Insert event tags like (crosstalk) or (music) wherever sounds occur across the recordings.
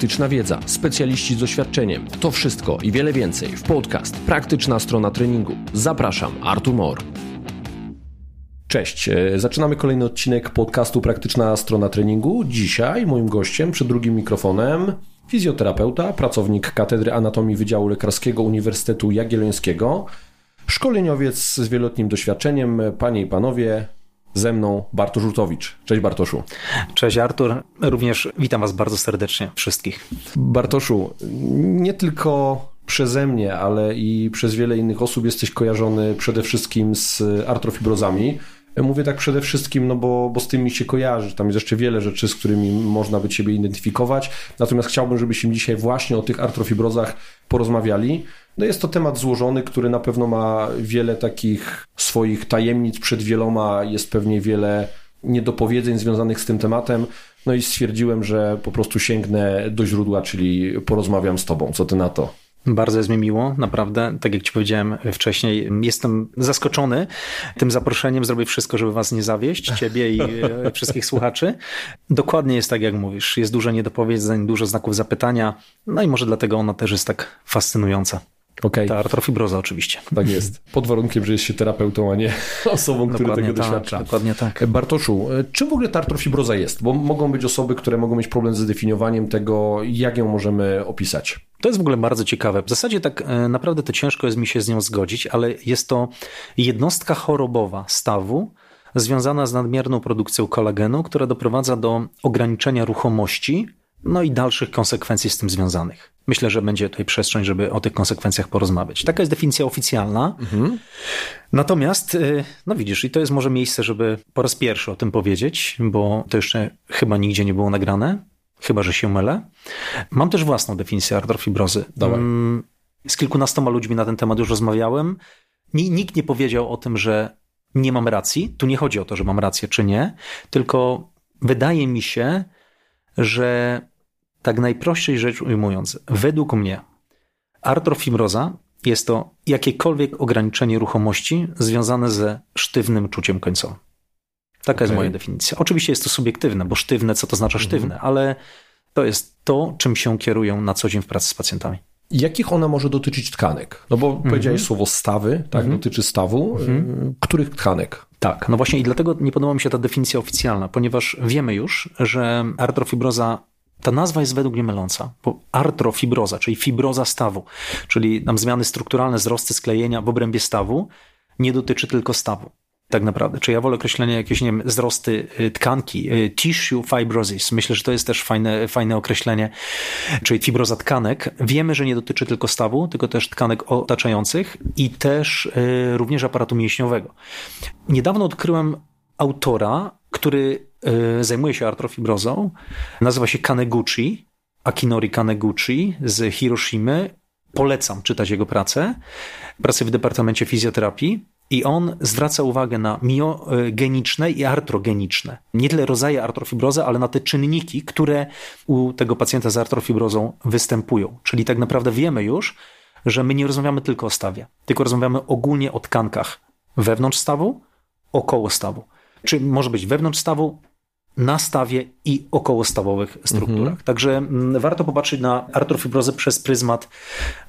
praktyczna wiedza, specjaliści z doświadczeniem. To wszystko i wiele więcej w podcast Praktyczna strona treningu. Zapraszam, Artur Mor. Cześć, e, zaczynamy kolejny odcinek podcastu Praktyczna strona treningu. Dzisiaj moim gościem przed drugim mikrofonem fizjoterapeuta, pracownik Katedry Anatomii Wydziału Lekarskiego Uniwersytetu Jagiellońskiego, szkoleniowiec z wieloletnim doświadczeniem. Panie i panowie, ze mną Bartosz Żurtowicz. Cześć Bartoszu. Cześć Artur, również witam Was bardzo serdecznie wszystkich. Bartoszu, nie tylko przeze mnie, ale i przez wiele innych osób jesteś kojarzony przede wszystkim z artrofibrozami. Mówię tak przede wszystkim, no bo, bo z tym mi się kojarzy. Tam jest jeszcze wiele rzeczy, z którymi można by Ciebie identyfikować. Natomiast chciałbym, żebyśmy dzisiaj właśnie o tych artrofibrozach porozmawiali. No jest to temat złożony, który na pewno ma wiele takich swoich tajemnic przed wieloma, jest pewnie wiele niedopowiedzeń związanych z tym tematem. No i stwierdziłem, że po prostu sięgnę do źródła, czyli porozmawiam z Tobą. Co Ty na to? Bardzo jest mi miło, naprawdę. Tak jak Ci powiedziałem wcześniej, jestem zaskoczony tym zaproszeniem. Zrobię wszystko, żeby Was nie zawieść, Ciebie i e, wszystkich słuchaczy. Dokładnie jest tak, jak mówisz. Jest dużo niedopowiedzeń, dużo znaków zapytania, no i może dlatego ona też jest tak fascynująca. Okay. Ta artrofibroza oczywiście. Tak jest. Pod warunkiem, że jest się terapeutą, a nie (laughs) osobą, która tego tak, doświadcza. Dokładnie tak. Bartoszu, czym w ogóle ta artrofibroza jest? Bo mogą być osoby, które mogą mieć problem z zdefiniowaniem tego, jak ją możemy opisać. To jest w ogóle bardzo ciekawe. W zasadzie tak e, naprawdę to ciężko jest mi się z nią zgodzić, ale jest to jednostka chorobowa stawu, związana z nadmierną produkcją kolagenu, która doprowadza do ograniczenia ruchomości no i dalszych konsekwencji z tym związanych. Myślę, że będzie tutaj przestrzeń, żeby o tych konsekwencjach porozmawiać. Taka jest definicja oficjalna. Mhm. Natomiast, y, no widzisz, i to jest może miejsce, żeby po raz pierwszy o tym powiedzieć, bo to jeszcze chyba nigdzie nie było nagrane, chyba że się mylę. Mam też własną definicję artrofibrozy. Dawaj. Mm, z kilkunastoma ludźmi na ten temat już rozmawiałem. Nikt nie powiedział o tym, że nie mam racji. Tu nie chodzi o to, że mam rację czy nie, tylko wydaje mi się, że tak najprościej rzecz ujmując, według mnie artrofibroza jest to jakiekolwiek ograniczenie ruchomości związane ze sztywnym czuciem końcowym. Taka okay. jest moja definicja. Oczywiście jest to subiektywne, bo sztywne, co to znaczy mhm. sztywne, ale to jest to, czym się kierują na co dzień w pracy z pacjentami. Jakich ona może dotyczyć tkanek? No bo mhm. powiedziałeś słowo stawy, tak? Mhm. Dotyczy stawu. Mhm. Których tkanek? Tak, no właśnie i dlatego nie podoba mi się ta definicja oficjalna, ponieważ wiemy już, że artrofibroza ta nazwa jest według mnie myląca, bo artrofibroza, czyli fibroza stawu, czyli nam zmiany strukturalne, wzrosty sklejenia w obrębie stawu, nie dotyczy tylko stawu. Tak naprawdę. Czy ja wolę określenie jakieś, nie wiem, wzrosty y, tkanki, y, tissue fibrosis. Myślę, że to jest też fajne, fajne określenie, czyli fibroza tkanek. Wiemy, że nie dotyczy tylko stawu, tylko też tkanek otaczających i też y, również aparatu mięśniowego. Niedawno odkryłem autora, który Y, zajmuje się artrofibrozą. Nazywa się Kaneguchi, Akinori Kaneguchi z Hiroshimy. Polecam czytać jego pracę. Pracę w Departamencie Fizjoterapii. I on zwraca uwagę na miogeniczne i artrogeniczne. Nie tyle rodzaje artrofibrozy, ale na te czynniki, które u tego pacjenta z artrofibrozą występują. Czyli tak naprawdę wiemy już, że my nie rozmawiamy tylko o stawie, tylko rozmawiamy ogólnie o tkankach wewnątrz stawu, około stawu. Czy może być wewnątrz stawu, na stawie i okołostawowych strukturach. Mhm. Także mm, warto popatrzeć na artrofibrozę przez pryzmat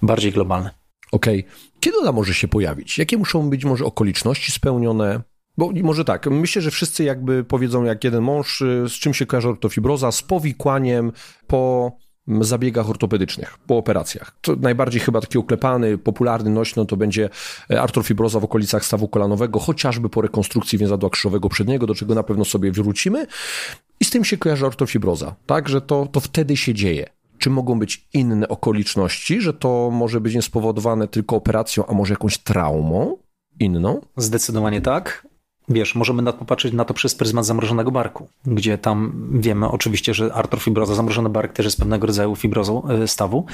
bardziej globalny. Okej. Okay. Kiedy ona może się pojawić? Jakie muszą być może okoliczności spełnione? Bo może tak, myślę, że wszyscy jakby powiedzą jak jeden mąż, y, z czym się kojarzy ortofibroza, z powikłaniem po zabiegach ortopedycznych, po operacjach. To najbardziej chyba taki uklepany, popularny nośno to będzie e, artrofibroza w okolicach stawu kolanowego, chociażby po rekonstrukcji więzadła krzyżowego przedniego, do czego na pewno sobie wrócimy. I z tym się kojarzy ortofibroza, tak, że to, to wtedy się dzieje. Czy mogą być inne okoliczności, że to może być spowodowane tylko operacją, a może jakąś traumą inną? Zdecydowanie tak. Wiesz, możemy popatrzeć na to przez pryzmat zamrożonego barku, gdzie tam wiemy oczywiście, że artrofibroza, zamrożony bark też jest pewnego rodzaju fibrozą e, stawu.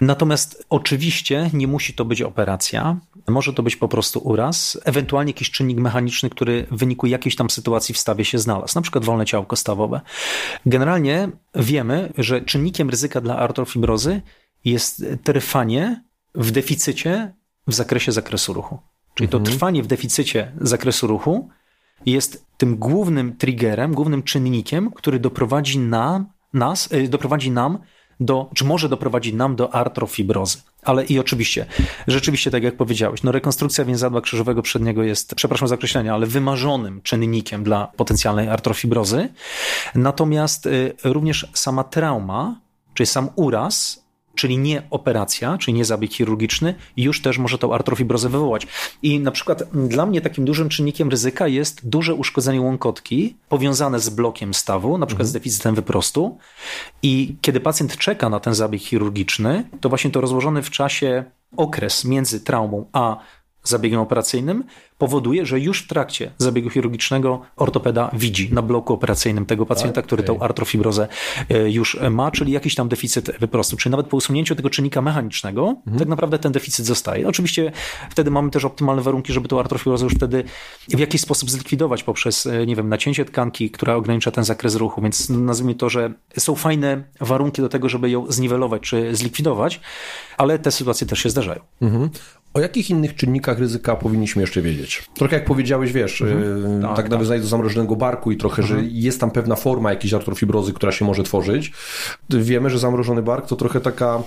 Natomiast oczywiście nie musi to być operacja, może to być po prostu uraz, ewentualnie jakiś czynnik mechaniczny, który w wyniku jakiejś tam sytuacji w stawie się znalazł, na przykład wolne ciałko stawowe. Generalnie wiemy, że czynnikiem ryzyka dla artrofibrozy jest trwanie w deficycie w zakresie zakresu ruchu. Czyli to mhm. trwanie w deficycie zakresu ruchu jest tym głównym triggerem, głównym czynnikiem, który doprowadzi nam, nas, y, doprowadzi nam do, czy może doprowadzić nam do artrofibrozy. Ale i oczywiście, rzeczywiście, tak jak powiedziałeś, no rekonstrukcja więzadła krzyżowego przedniego jest, przepraszam za określenie, ale wymarzonym czynnikiem dla potencjalnej artrofibrozy. Natomiast y, również sama trauma, czyli sam uraz, czyli nie operacja, czyli nie zabieg chirurgiczny, już też może tą artrofibrozę wywołać. I na przykład dla mnie takim dużym czynnikiem ryzyka jest duże uszkodzenie łąkotki powiązane z blokiem stawu, na przykład mhm. z deficytem wyprostu. I kiedy pacjent czeka na ten zabieg chirurgiczny, to właśnie to rozłożony w czasie okres między traumą a zabiegiem operacyjnym, powoduje, że już w trakcie zabiegu chirurgicznego ortopeda widzi na bloku operacyjnym tego pacjenta, okay. który tą artrofibrozę e, już ma, czyli jakiś tam deficyt wyprostu. Czyli nawet po usunięciu tego czynnika mechanicznego, mhm. tak naprawdę ten deficyt zostaje. Oczywiście wtedy mamy też optymalne warunki, żeby tą artrofibrozę już wtedy w jakiś sposób zlikwidować poprzez, e, nie wiem, nacięcie tkanki, która ogranicza ten zakres ruchu, więc nazwijmy to, że są fajne warunki do tego, żeby ją zniwelować czy zlikwidować, ale te sytuacje też się zdarzają. Mhm. O jakich innych czynnikach ryzyka powinniśmy jeszcze wiedzieć? Trochę jak powiedziałeś, wiesz, mhm. tak, tak nawiązując do zamrożonego barku i trochę, mhm. że jest tam pewna forma jakiejś artrofibrozy, która się może tworzyć. Wiemy, że zamrożony bark to trochę taka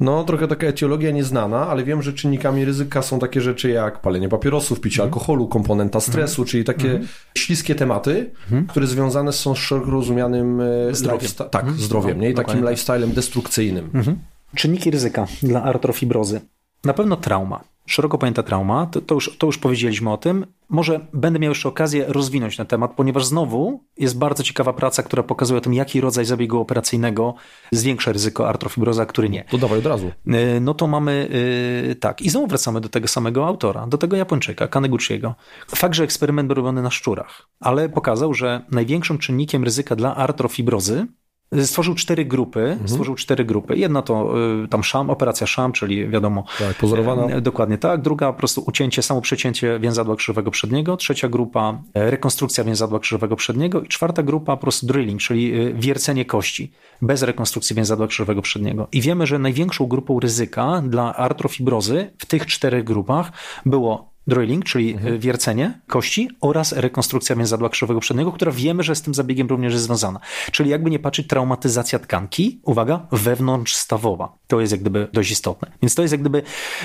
no, trochę taka etiologia nieznana, ale wiem, że czynnikami ryzyka są takie rzeczy jak palenie papierosów, picie mm. alkoholu, komponenta stresu, mm. czyli takie mm. śliskie tematy, mhm. które związane są z szeroko rozumianym e, zdrowiem. Tak, mhm. zdrowiem, nie? I takim tak. lifestylem destrukcyjnym. Mhm. Czynniki ryzyka dla artrofibrozy. Na pewno trauma. Szeroko pojęta trauma, to, to, już, to już powiedzieliśmy o tym. Może będę miał jeszcze okazję rozwinąć ten temat, ponieważ znowu jest bardzo ciekawa praca, która pokazuje o tym, jaki rodzaj zabiegu operacyjnego zwiększa ryzyko artrofibroza, a który nie. To dawaj od razu. Y, no to mamy yy, tak. I znowu wracamy do tego samego autora, do tego Japończyka, Kaneguchiego. Fakt, że eksperyment był robiony na szczurach, ale pokazał, że największym czynnikiem ryzyka dla artrofibrozy Stworzył cztery grupy, mhm. stworzył cztery grupy. Jedna to y, tam szam, operacja szam, czyli wiadomo. Tak, pozorowana. E, dokładnie tak. Druga po prostu ucięcie, samo przecięcie więzadła krzyżowego przedniego. Trzecia grupa e, rekonstrukcja więzadła krzyżowego przedniego. I czwarta grupa po prostu drilling, czyli y, wiercenie kości bez rekonstrukcji więzadła krzyżowego przedniego. I wiemy, że największą grupą ryzyka dla artrofibrozy w tych czterech grupach było drilling, czyli mhm. wiercenie kości oraz rekonstrukcja więzadła krzyżowego przedniego, która wiemy, że z tym zabiegiem również jest związana. Czyli jakby nie patrzeć, traumatyzacja tkanki, uwaga, wewnątrzstawowa. To jest jak gdyby dość istotne. Więc to jest jak gdyby...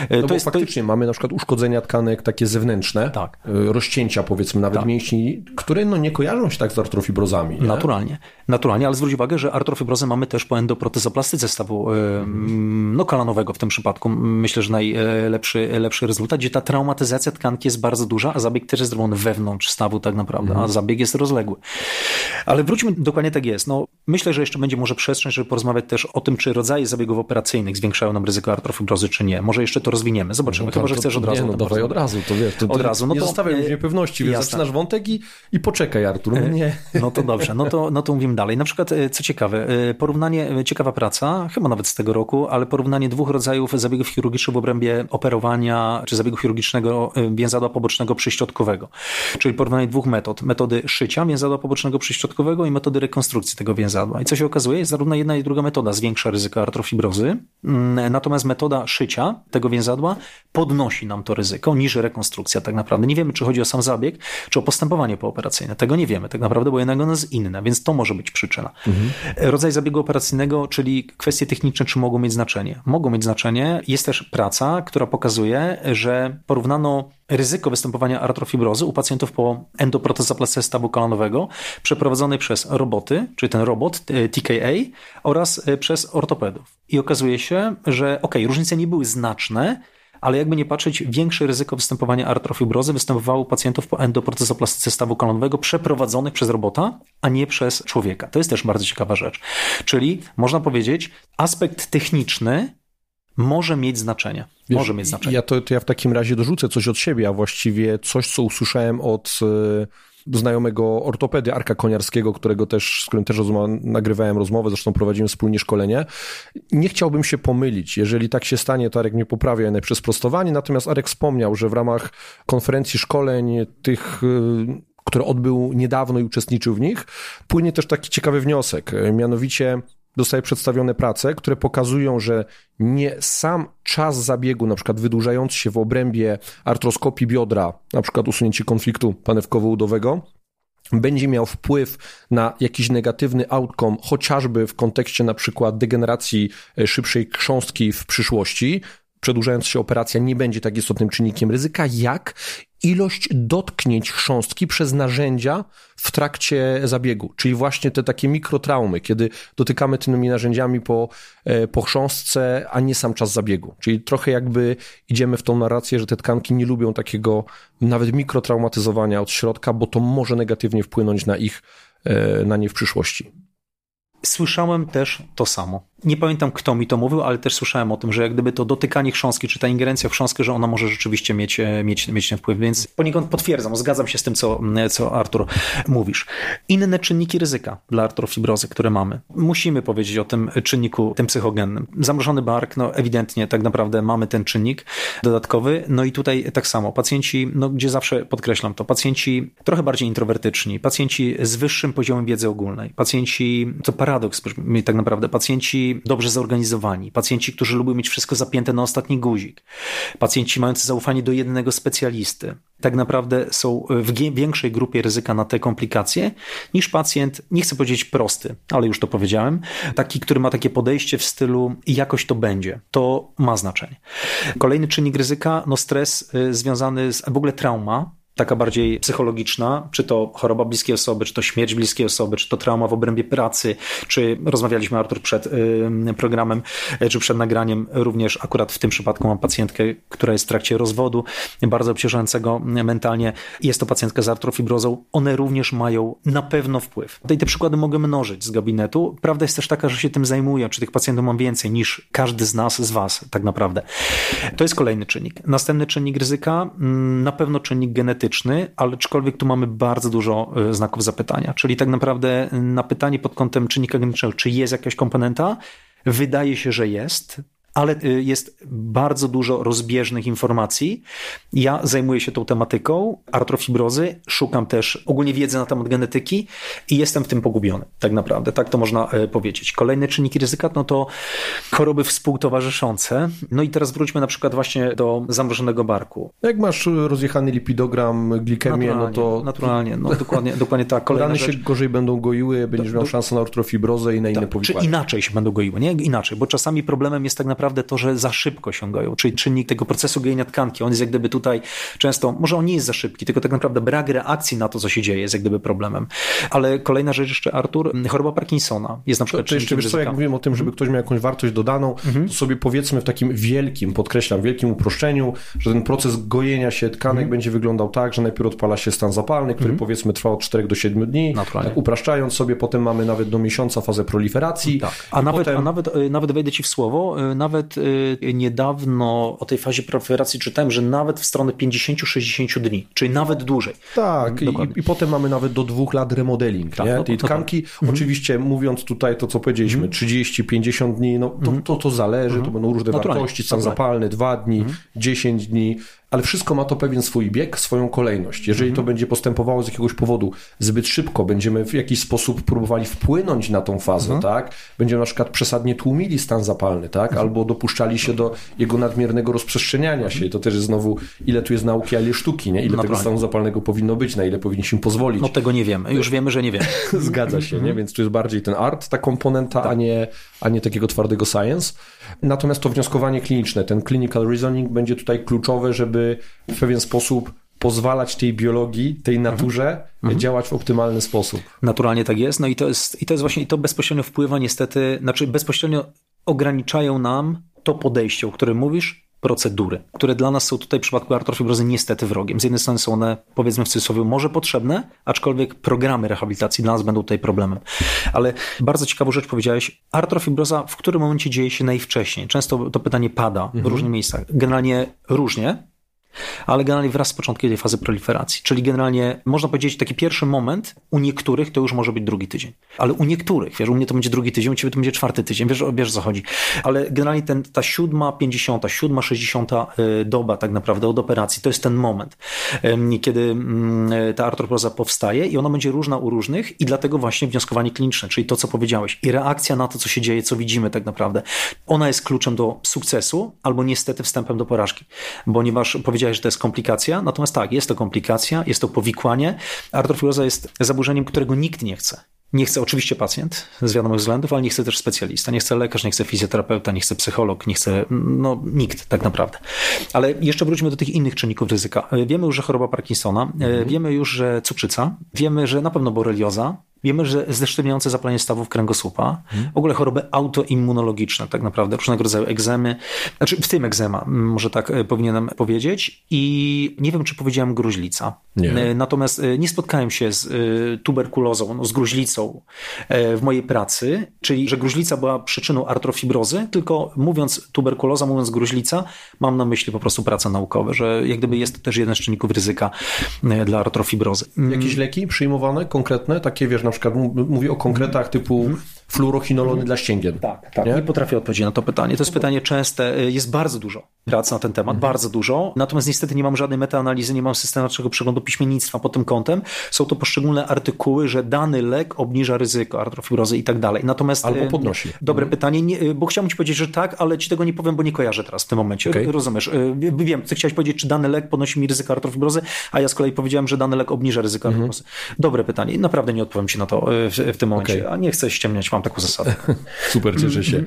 E, no to jest, faktycznie to... mamy na przykład uszkodzenia tkanek takie zewnętrzne, tak. E, rozcięcia powiedzmy nawet tak. mięśni, które no nie kojarzą się tak z artrofibrozami. Nie? Naturalnie. Naturalnie, ale zwróć uwagę, że artrofibrozę mamy też po endoprotezoplastyce stawu mhm. no, kolanowego w tym przypadku. Myślę, że najlepszy lepszy rezultat, gdzie ta traumatyzacja tkanki jest bardzo duża, a zabieg też jest zrobiony wewnątrz stawu tak naprawdę, mm. a zabieg jest rozległy. Ale wróćmy, dokładnie tak jest. No, myślę, że jeszcze będzie może przestrzeń, żeby porozmawiać też o tym, czy rodzaje zabiegów operacyjnych zwiększają nam ryzyko artrofibrozy, czy nie. Może jeszcze to rozwiniemy. Zobaczymy. No, Chyba, że chcesz od razu. Nie, no dawaj od razu, to wiesz. To, od razu. No nie to, zostawiaj mi niepewności, więc zaczynasz wątek i, i poczekaj, Artur. No, e, nie. no to dobrze, no to, no to mówimy dalej. Na przykład, e, co ciekawe, e, porównanie, ciekawa praca, chyba nawet z tego roku, ale porównanie dwóch rodzajów zabiegów chirurgicznych w obrębie operowania, czy zabiegu chirurgicznego więzadła pobocznego przyśrodkowego. Czyli porównanie dwóch metod. Metody szycia więzadła pobocznego przyśrodkowego i metody rekonstrukcji tego więzadła. I co się okazuje, jest zarówno jedna i druga metoda zwiększa ryzyko artrofibrozy, mm, natomiast metoda szycia tego więzadła podnosi nam to ryzyko niż rekonstrukcja tak naprawdę. Nie wiemy, czy chodzi o sam zabieg, czy o postępowanie pooperacyjne. Tego nie wiemy tak naprawdę, bo jednego jest inne, więc to może być przyczyna. Mhm. Rodzaj zabiegu operacyjnego, czyli kwestie techniczne, czy mogą mieć znaczenie? Mogą mieć znaczenie. Jest też praca, która pokazuje, że porównano ryzyko występowania artrofibrozy u pacjentów po endoprotezoplastyce stawu kolanowego przeprowadzonej przez roboty, czyli ten robot e, TKA oraz e, przez ortopedów. I okazuje się, że ok, różnice nie były znaczne, ale jakby nie patrzeć, większe ryzyko występowania artrofibrozy występowało u pacjentów po endoprotezoplastyce stawu kolanowego przeprowadzonych przez robota, a nie przez człowieka. To jest też bardzo ciekawa rzecz. Czyli można powiedzieć, aspekt techniczny może mieć znaczenie. Wiesz, może mieć znaczenie. Ja to, to, ja w takim razie dorzucę coś od siebie, a właściwie coś, co usłyszałem od e, znajomego ortopedy Arka Koniarskiego, którego też, z którym też nagrywałem rozmowę, zresztą prowadzimy wspólnie szkolenie. Nie chciałbym się pomylić. Jeżeli tak się stanie, to Arek mnie poprawia przez sprostowanie, natomiast Arek wspomniał, że w ramach konferencji szkoleń tych e, które odbył niedawno i uczestniczył w nich, płynie też taki ciekawy wniosek, mianowicie dostaje przedstawione prace, które pokazują, że nie sam czas zabiegu, na przykład wydłużający się w obrębie artroskopii biodra, na przykład usunięcie konfliktu panewkowo-udowego, będzie miał wpływ na jakiś negatywny outcome, chociażby w kontekście na przykład degeneracji e, szybszej chrząstki w przyszłości, przedłużając się operacja nie będzie tak istotnym czynnikiem ryzyka, jak ilość dotknięć chrząstki przez narzędzia w trakcie zabiegu, czyli właśnie te takie mikrotraumy, kiedy dotykamy tymi narzędziami po, e, po chrząstce, a nie sam czas zabiegu. Czyli trochę jakby idziemy w tą narrację, że te tkanki nie lubią takiego nawet mikrotraumatyzowania od środka, bo to może negatywnie wpłynąć na ich, e, na nie w przyszłości. Słyszałem też to samo nie pamiętam kto mi to mówił, ale też słyszałem o tym, że jak gdyby to dotykanie chrząstki, czy ta ingerencja w chrząstkę, że ona może rzeczywiście mieć, e, mieć, mieć ten wpływ, więc poniekąd potwierdzam, zgadzam się z tym, co, co Artur mówisz. Inne czynniki ryzyka dla artrofibrozy, które mamy. Musimy powiedzieć o tym czynniku, tym psychogennym. Zamrożony bark, no ewidentnie tak naprawdę mamy ten czynnik dodatkowy, no i tutaj tak samo, pacjenci, no gdzie zawsze podkreślam to, pacjenci trochę bardziej introwertyczni, pacjenci z wyższym poziomem wiedzy ogólnej, pacjenci, to paradoks, tak naprawdę, pacjenci dobrze zorganizowani, pacjenci, którzy lubią mieć wszystko zapięte na ostatni guzik, pacjenci mający zaufanie do jednego specjalisty, tak naprawdę są w większej grupie ryzyka na te komplikacje niż pacjent, nie chcę powiedzieć prosty, ale już to powiedziałem, taki, który ma takie podejście w stylu jakoś to będzie. To ma znaczenie. Kolejny czynnik ryzyka, no stres y, związany z w ogóle trauma, taka bardziej psychologiczna, czy to choroba bliskiej osoby, czy to śmierć bliskiej osoby, czy to trauma w obrębie pracy, czy rozmawialiśmy, Artur, przed programem, y, czy przed nagraniem, również akurat w tym przypadku mam pacjentkę, która jest w trakcie rozwodu, bardzo obciążającego mentalnie. Jest to pacjentka z artrofibrozą. One również mają na pewno wpływ. Tutaj te przykłady mogę mnożyć z gabinetu. Prawda jest też taka, że się tym zajmuję, czy tych pacjentów mam więcej niż każdy z nas, z was, tak naprawdę. To jest kolejny czynnik. Następny czynnik ryzyka, mm, na pewno czynnik genetyczny, ale aczkolwiek tu mamy bardzo dużo e, znaków zapytania. Czyli tak naprawdę na pytanie pod kątem czynnika genetycznego, czy jest jakaś komponenta, wydaje się, że jest ale y, jest bardzo dużo rozbieżnych informacji. Ja zajmuję się tą tematyką artrofibrozy, szukam też ogólnie wiedzy na temat genetyki i jestem w tym pogubiony, tak naprawdę, tak to można e, powiedzieć. Kolejne czynniki ryzyka, no to choroby współtowarzyszące. No i teraz wróćmy na przykład właśnie do zamrożonego barku. Jak masz rozjechany lipidogram, glikemię, no to... Naturalnie, no dokładnie, dokładnie tak. Kolejna Rany rzecz... się gorzej będą goiły, będziesz do, miał szansę na artrofibrozę i na inne tak, powikłania. Czy inaczej się będą goiły, nie? Inaczej, bo czasami problemem jest tak naprawdę naprawdę to, że za szybko się goją, czyli czynnik tego procesu gojenia tkanki. On jest jak gdyby tutaj często, może on nie jest za szybki, tylko tak naprawdę brak reakcji na to, co się dzieje, jest jak gdyby problemem. Ale kolejna rzecz jeszcze, Artur, choroba Parkinsona jest na przykład to, to jeszcze, wiesz co, jak mówiłem o tym, żeby ktoś miał jakąś wartość dodaną, mhm. to sobie powiedzmy w takim wielkim, podkreślam, wielkim uproszczeniu, że ten proces gojenia się tkanek mhm. będzie wyglądał tak, że najpierw odpala się stan zapalny, który mhm. powiedzmy trwa od 4 do 7 dni, tak upraszczając sobie, potem mamy nawet do miesiąca fazę proliferacji. Tak. A, nawet, potem... a nawet, y, nawet wejdę ci w słowo, y, nawet nawet y, niedawno o tej fazie proliferacji czytałem, że nawet w stronę 50-60 dni, czyli nawet dłużej. Tak, i, i, potem mamy nawet do dwóch lat remodeling tak? No, tej tkanki. Mhm. Oczywiście mówiąc tutaj to, co powiedzieliśmy, 30-50 mhm. dni, no to, mhm. to, to zależy, to będą różne wartości, stan zapalny, 2 dni, 10 dni, ale wszystko ma to pewien swój bieg, swoją kolejność. Jeżeli mhm. to będzie postępowało z jakiegoś powodu zbyt szybko, będziemy w jakiś sposób próbowali wpłynąć na tą fazę, mhm. tak? Będziemy na przykład przesadnie tłumili stan zapalny, tak? Mhm. Albo dopuszczali się do jego nadmiernego rozprzestrzeniania się. I to też jest znowu, ile tu jest nauki, a ile sztuki, nie? Ile tego stanu zapalnego powinno być, na ile powinniśmy pozwolić. No tego nie wiemy. Już wiemy, że nie wiemy. (laughs) Zgadza się, nie? Mhm. Więc tu jest bardziej ten art, ta komponenta, tak. a, nie, a nie takiego twardego science. Natomiast to wnioskowanie kliniczne, ten clinical reasoning będzie tutaj kluczowe, żeby w pewien sposób pozwalać tej biologii, tej mhm. naturze mhm. działać w optymalny sposób. Naturalnie tak jest. No i to jest, i to jest właśnie, i to bezpośrednio wpływa niestety, znaczy bezpośrednio ograniczają nam to podejście, o którym mówisz, procedury, które dla nas są tutaj w przypadku artrofibrozy niestety wrogiem. Z jednej strony są one, powiedzmy w cudzysłowie, może potrzebne, aczkolwiek programy rehabilitacji dla nas będą tutaj problemem. Ale bardzo ciekawą rzecz powiedziałeś, artrofibroza w którym momencie dzieje się najwcześniej? Często to pytanie pada w mhm. różnych miejscach. Generalnie różnie, ale generalnie wraz z początkiem tej fazy proliferacji. Czyli generalnie można powiedzieć, taki pierwszy moment u niektórych to już może być drugi tydzień. Ale u niektórych, wiesz, u mnie to będzie drugi tydzień, u ciebie to będzie czwarty tydzień, wiesz, wiesz co chodzi. Ale generalnie ten, ta siódma, pięćdziesiąta, siódma, sześćdziesiąta y, doba tak naprawdę od operacji, to jest ten moment, kiedy mm, ta artroproza powstaje i ona będzie różna u różnych i dlatego właśnie wnioskowanie kliniczne, czyli to, co powiedziałeś i reakcja na to, co się dzieje, co widzimy tak naprawdę, ona jest kluczem do sukcesu albo niestety wstępem do porażki, ponieważ powiedziałeś powiedziałeś, że to jest komplikacja, natomiast tak, jest to komplikacja, jest to powikłanie. Artrofibroza jest zaburzeniem, którego nikt nie chce. Nie chce oczywiście pacjent z wiadomych względów, ale nie chce też specjalista, nie chce lekarz, nie chce fizjoterapeuta, nie chce psycholog, nie chce, no nikt tak naprawdę. Ale jeszcze wróćmy do tych innych czynników ryzyka. Wiemy już, że choroba Parkinsona, mhm. wiemy już, że cukrzyca, wiemy, że na pewno borelioza, Wiemy, że zesztywniające zapalenie stawów kręgosłupa, hmm. w ogóle choroby autoimmunologiczne, tak naprawdę, różnego rodzaju egzemy, znaczy w tym egzema, może tak e, powinienem powiedzieć. I nie wiem, czy powiedziałem gruźlica. Nie. E, natomiast e, nie spotkałem się z tuberkulozą, no, z gruźlicą w mojej pracy, czyli że gruźlica była przyczyną artrofibrozy, tylko mówiąc tuberkuloza, mówiąc gruźlica, mam na myśli po prostu prace naukowe, że jak gdyby jest to też jeden z czynników ryzyka dla artrofibrozy. Jakieś leki przyjmowane, konkretne, takie wiesz, na przykład mówi o konkretach typu mhm fluorochinolony mhm. dla ścięgien. Tak, tak. Nie? nie potrafię odpowiedzieć na to pytanie. To jest pytanie częste. Y, jest bardzo dużo prac na ten temat, mhm. bardzo dużo. Natomiast niestety nie mam żadnej metaanalizy, nie mam systematycznego przeglądu piśmiennictwa pod tym kątem. Są to poszczególne artykuły, że dany lek obniża ryzyko artrofibrozy i tak dalej. Natomiast albo y, podnosi. Dobre mhm. pytanie, nie, y, bo chciałbym ci powiedzieć, że tak, ale ci tego nie powiem, bo nie kojarzę teraz w tym momencie. Okay. Rozumiesz? Wiem, ty chciałeś powiedzieć, czy dany lek podnosi mi ryzyko artrofibrozy, a ja z kolei powiedziałem, że dany lek obniża ryzyko artrofibrozy. Dobre pytanie. Naprawdę nie odpowiem ci na to w, w tym momencie, okay. a nie chcę ściemniać, mam taką zasadę. (laughs) Super, cieszę się.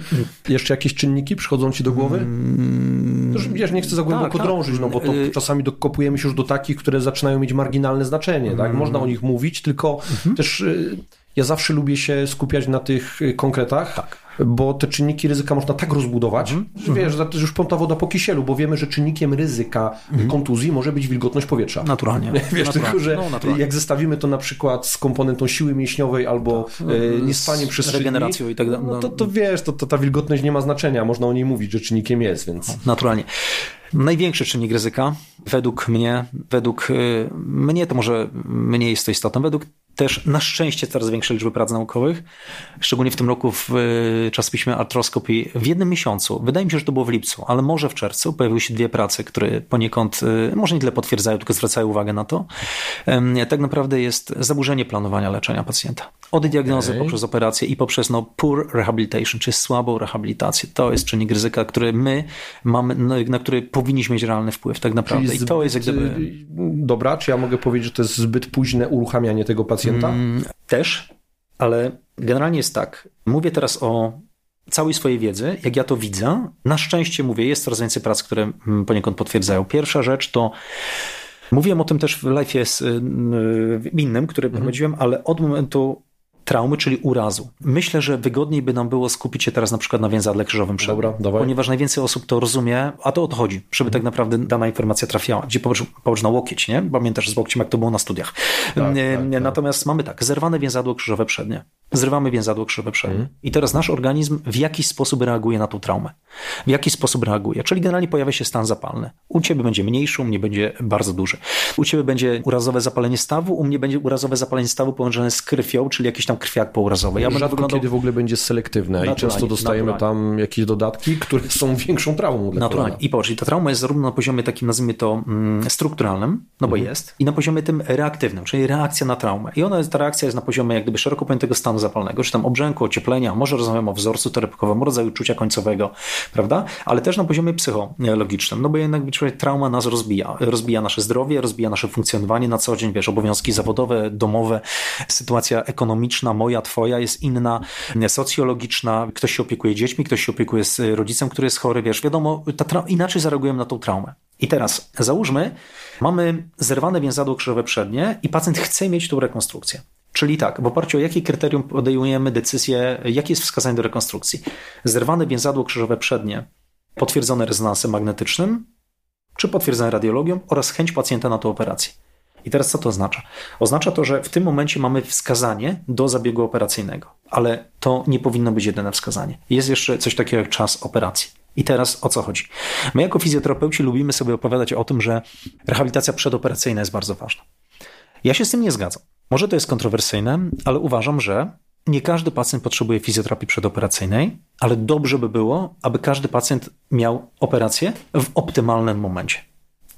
Jeszcze jakieś czynniki przychodzą ci do głowy? Mm, wiesz, nie chcę za głęboko tak, drążyć, no bo to y- czasami dokopujemy się już do takich, które zaczynają mieć marginalne znaczenie, tak? Mm. Można o nich mówić, tylko mhm. też y, ja zawsze lubię się skupiać na tych y, konkretach. Tak bo te czynniki ryzyka można tak rozbudować, mm że wiesz, że już pąta woda po kisielu, bo wiemy, że czynnikiem ryzyka mm -hmm. kontuzji może być wilgotność powietrza. Naturalnie. (laughs) Wiesz, naturalnie. tylko, że no, jak zestawimy to na przykład z komponentą siły mięśniowej albo tak. e, niespaniem przez regeneracją i tak dalej. No, no to, to wiesz, to, to ta wilgotność nie ma znaczenia, można o niej mówić, że czynnikiem jest, więc... Naturalnie. Największy czynnik ryzyka, według mnie, według y, mnie to może mniej jest to istotne, według też na szczęście coraz większe liczby prac naukowych, szczególnie w tym roku w y, czasopiśmie Arthroskopii w jednym miesiącu, wydaje mi się, że to było w lipcu, ale może w czerwcu pojawiły się dwie prace, które poniekąd y, może nie tyle potwierdzają, tylko zwracają uwagę na to. Tak naprawdę jest zaburzenie planowania leczenia pacjenta. Od diagnozy okay. poprzez operację i poprzez no, poor rehabilitation, czy słabą rehabilitację. To jest czynnik ryzyka, który my mamy, no, na który powinniśmy mieć realny wpływ tak naprawdę. Czyli I to jest jak gdyby... Dobra, czy ja mogę powiedzieć, że to jest zbyt późne uruchamianie tego pacjenta? Mm, też, ale generalnie jest tak. Mówię teraz o całej swojej wiedzy, jak ja to widzę. Na szczęście mówię, jest coraz więcej prac, które mm, poniekąd potwierdzają. Pierwsza rzecz to Mówiłem o tym też w live jest y, innym, który mhm. prowadziłem, ale od momentu traumy, czyli urazu. Myślę, że wygodniej by nam było skupić się teraz na przykład na więzadle krzyżowym przed. Dobra, dawaj. Ponieważ najwięcej osób to rozumie, a to o to chodzi, żeby tak naprawdę dana informacja trafiała. Gdzie połóż, na łokieć, nie? Pamiętasz z łokciem, jak to było na studiach. Tak, tak, tak. Natomiast mamy tak, zerwane więzadło krzyżowe przednie. Zrywamy więzadło krzyżowe przednie. Mhm. I teraz nasz organizm w jakiś sposób reaguje na tą traumę. W jaki sposób reaguje? Czyli generalnie pojawia się stan zapalny. U ciebie będzie mniejszy, u mnie będzie bardzo duży. U ciebie będzie urazowe zapalenie stawu, u mnie będzie urazowe zapalenie stawu połączone z krwią, czyli jakiś tam krwiak pourazowy. Ja Rzadko wyglądał... kiedy w ogóle będzie selektywne i często dostajemy tam jakieś dodatki, które są większą traumą. Dla naturalnie. I popatrz, ta trauma jest zarówno na poziomie takim, nazwijmy to, mm, strukturalnym, no bo mhm. jest, i na poziomie tym reaktywnym, czyli reakcja na traumę. I ona, ta reakcja jest na poziomie jak gdyby szeroko pojętego stanu zapalnego, czy tam obrzęku, ocieplenia, może rozmawiamy o wzorcu terapkowym, rodzaju czucia końcowego, prawda? Ale też na poziomie psychologicznym, no bo jednak trauma nas rozbija. Rozbija nasze zdrowie, rozbija nasze funkcjonowanie na co dzień, wiesz, obowiązki zawodowe, domowe, sytuacja ekonomiczna, moja, twoja jest inna, socjologiczna, ktoś się opiekuje dziećmi, ktoś się opiekuje z rodzicem, który jest chory, wiesz, wiadomo, inaczej zareagujemy na tą traumę. I teraz załóżmy, mamy zerwane więzadło krzyżowe przednie i pacjent chce mieć tą rekonstrukcję. Czyli tak, w oparciu o jakie kryterium podejmujemy decyzję, jakie jest wskazanie do rekonstrukcji? Zerwane więzadło krzyżowe przednie, potwierdzone rezonansem magnetycznym, czy potwierdzone radiologią oraz chęć pacjenta na tę operację. I teraz co to oznacza? Oznacza to, że w tym momencie mamy wskazanie do zabiegu operacyjnego, ale to nie powinno być jedyne wskazanie. Jest jeszcze coś takiego jak czas operacji. I teraz o co chodzi? My jako fizjoterapeuci lubimy sobie opowiadać o tym, że rehabilitacja przedoperacyjna jest bardzo ważna. Ja się z tym nie zgadzam. Może to jest kontrowersyjne, ale uważam, że nie każdy pacjent potrzebuje fizjoterapii przedoperacyjnej, ale dobrze by było, aby każdy pacjent miał operację w optymalnym momencie.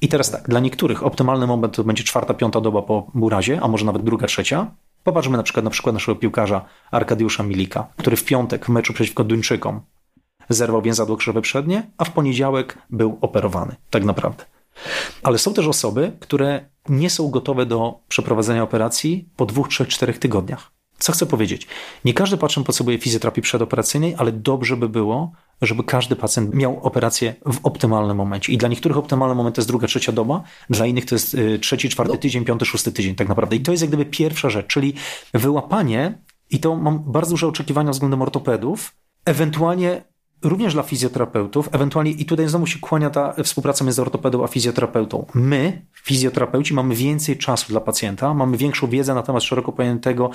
I teraz tak, dla niektórych optymalny moment to będzie czwarta, piąta doba po urazie, a może nawet druga, trzecia. Popatrzmy na przykład na przykład naszego piłkarza Arkadiusza Milika, który w piątek w meczu przeciwko Duńczykom zerwał więzadło krzyżowe przednie, a w poniedziałek był operowany, tak naprawdę. Ale są też osoby, które nie są gotowe do przeprowadzenia operacji po dwóch, trzech, czterech tygodniach. Co chcę powiedzieć? Nie każdy pacjent potrzebuje fizjoterapii przedoperacyjnej, ale dobrze by było, żeby każdy pacjent miał operację w optymalnym momencie. I dla niektórych optymalny moment to jest druga, trzecia doba, dla innych to jest y, trzeci, czwarty no. tydzień, piąty, szósty tydzień tak naprawdę. I to jest jak gdyby pierwsza rzecz, czyli wyłapanie, i to mam bardzo duże oczekiwania względem ortopedów, ewentualnie również dla fizjoterapeutów, ewentualnie i tutaj znowu się kłania ta współpraca między ortopedą a fizjoterapeutą. My, fizjoterapeuci, mamy więcej czasu dla pacjenta, mamy większą wiedzę na temat szeroko pojętego,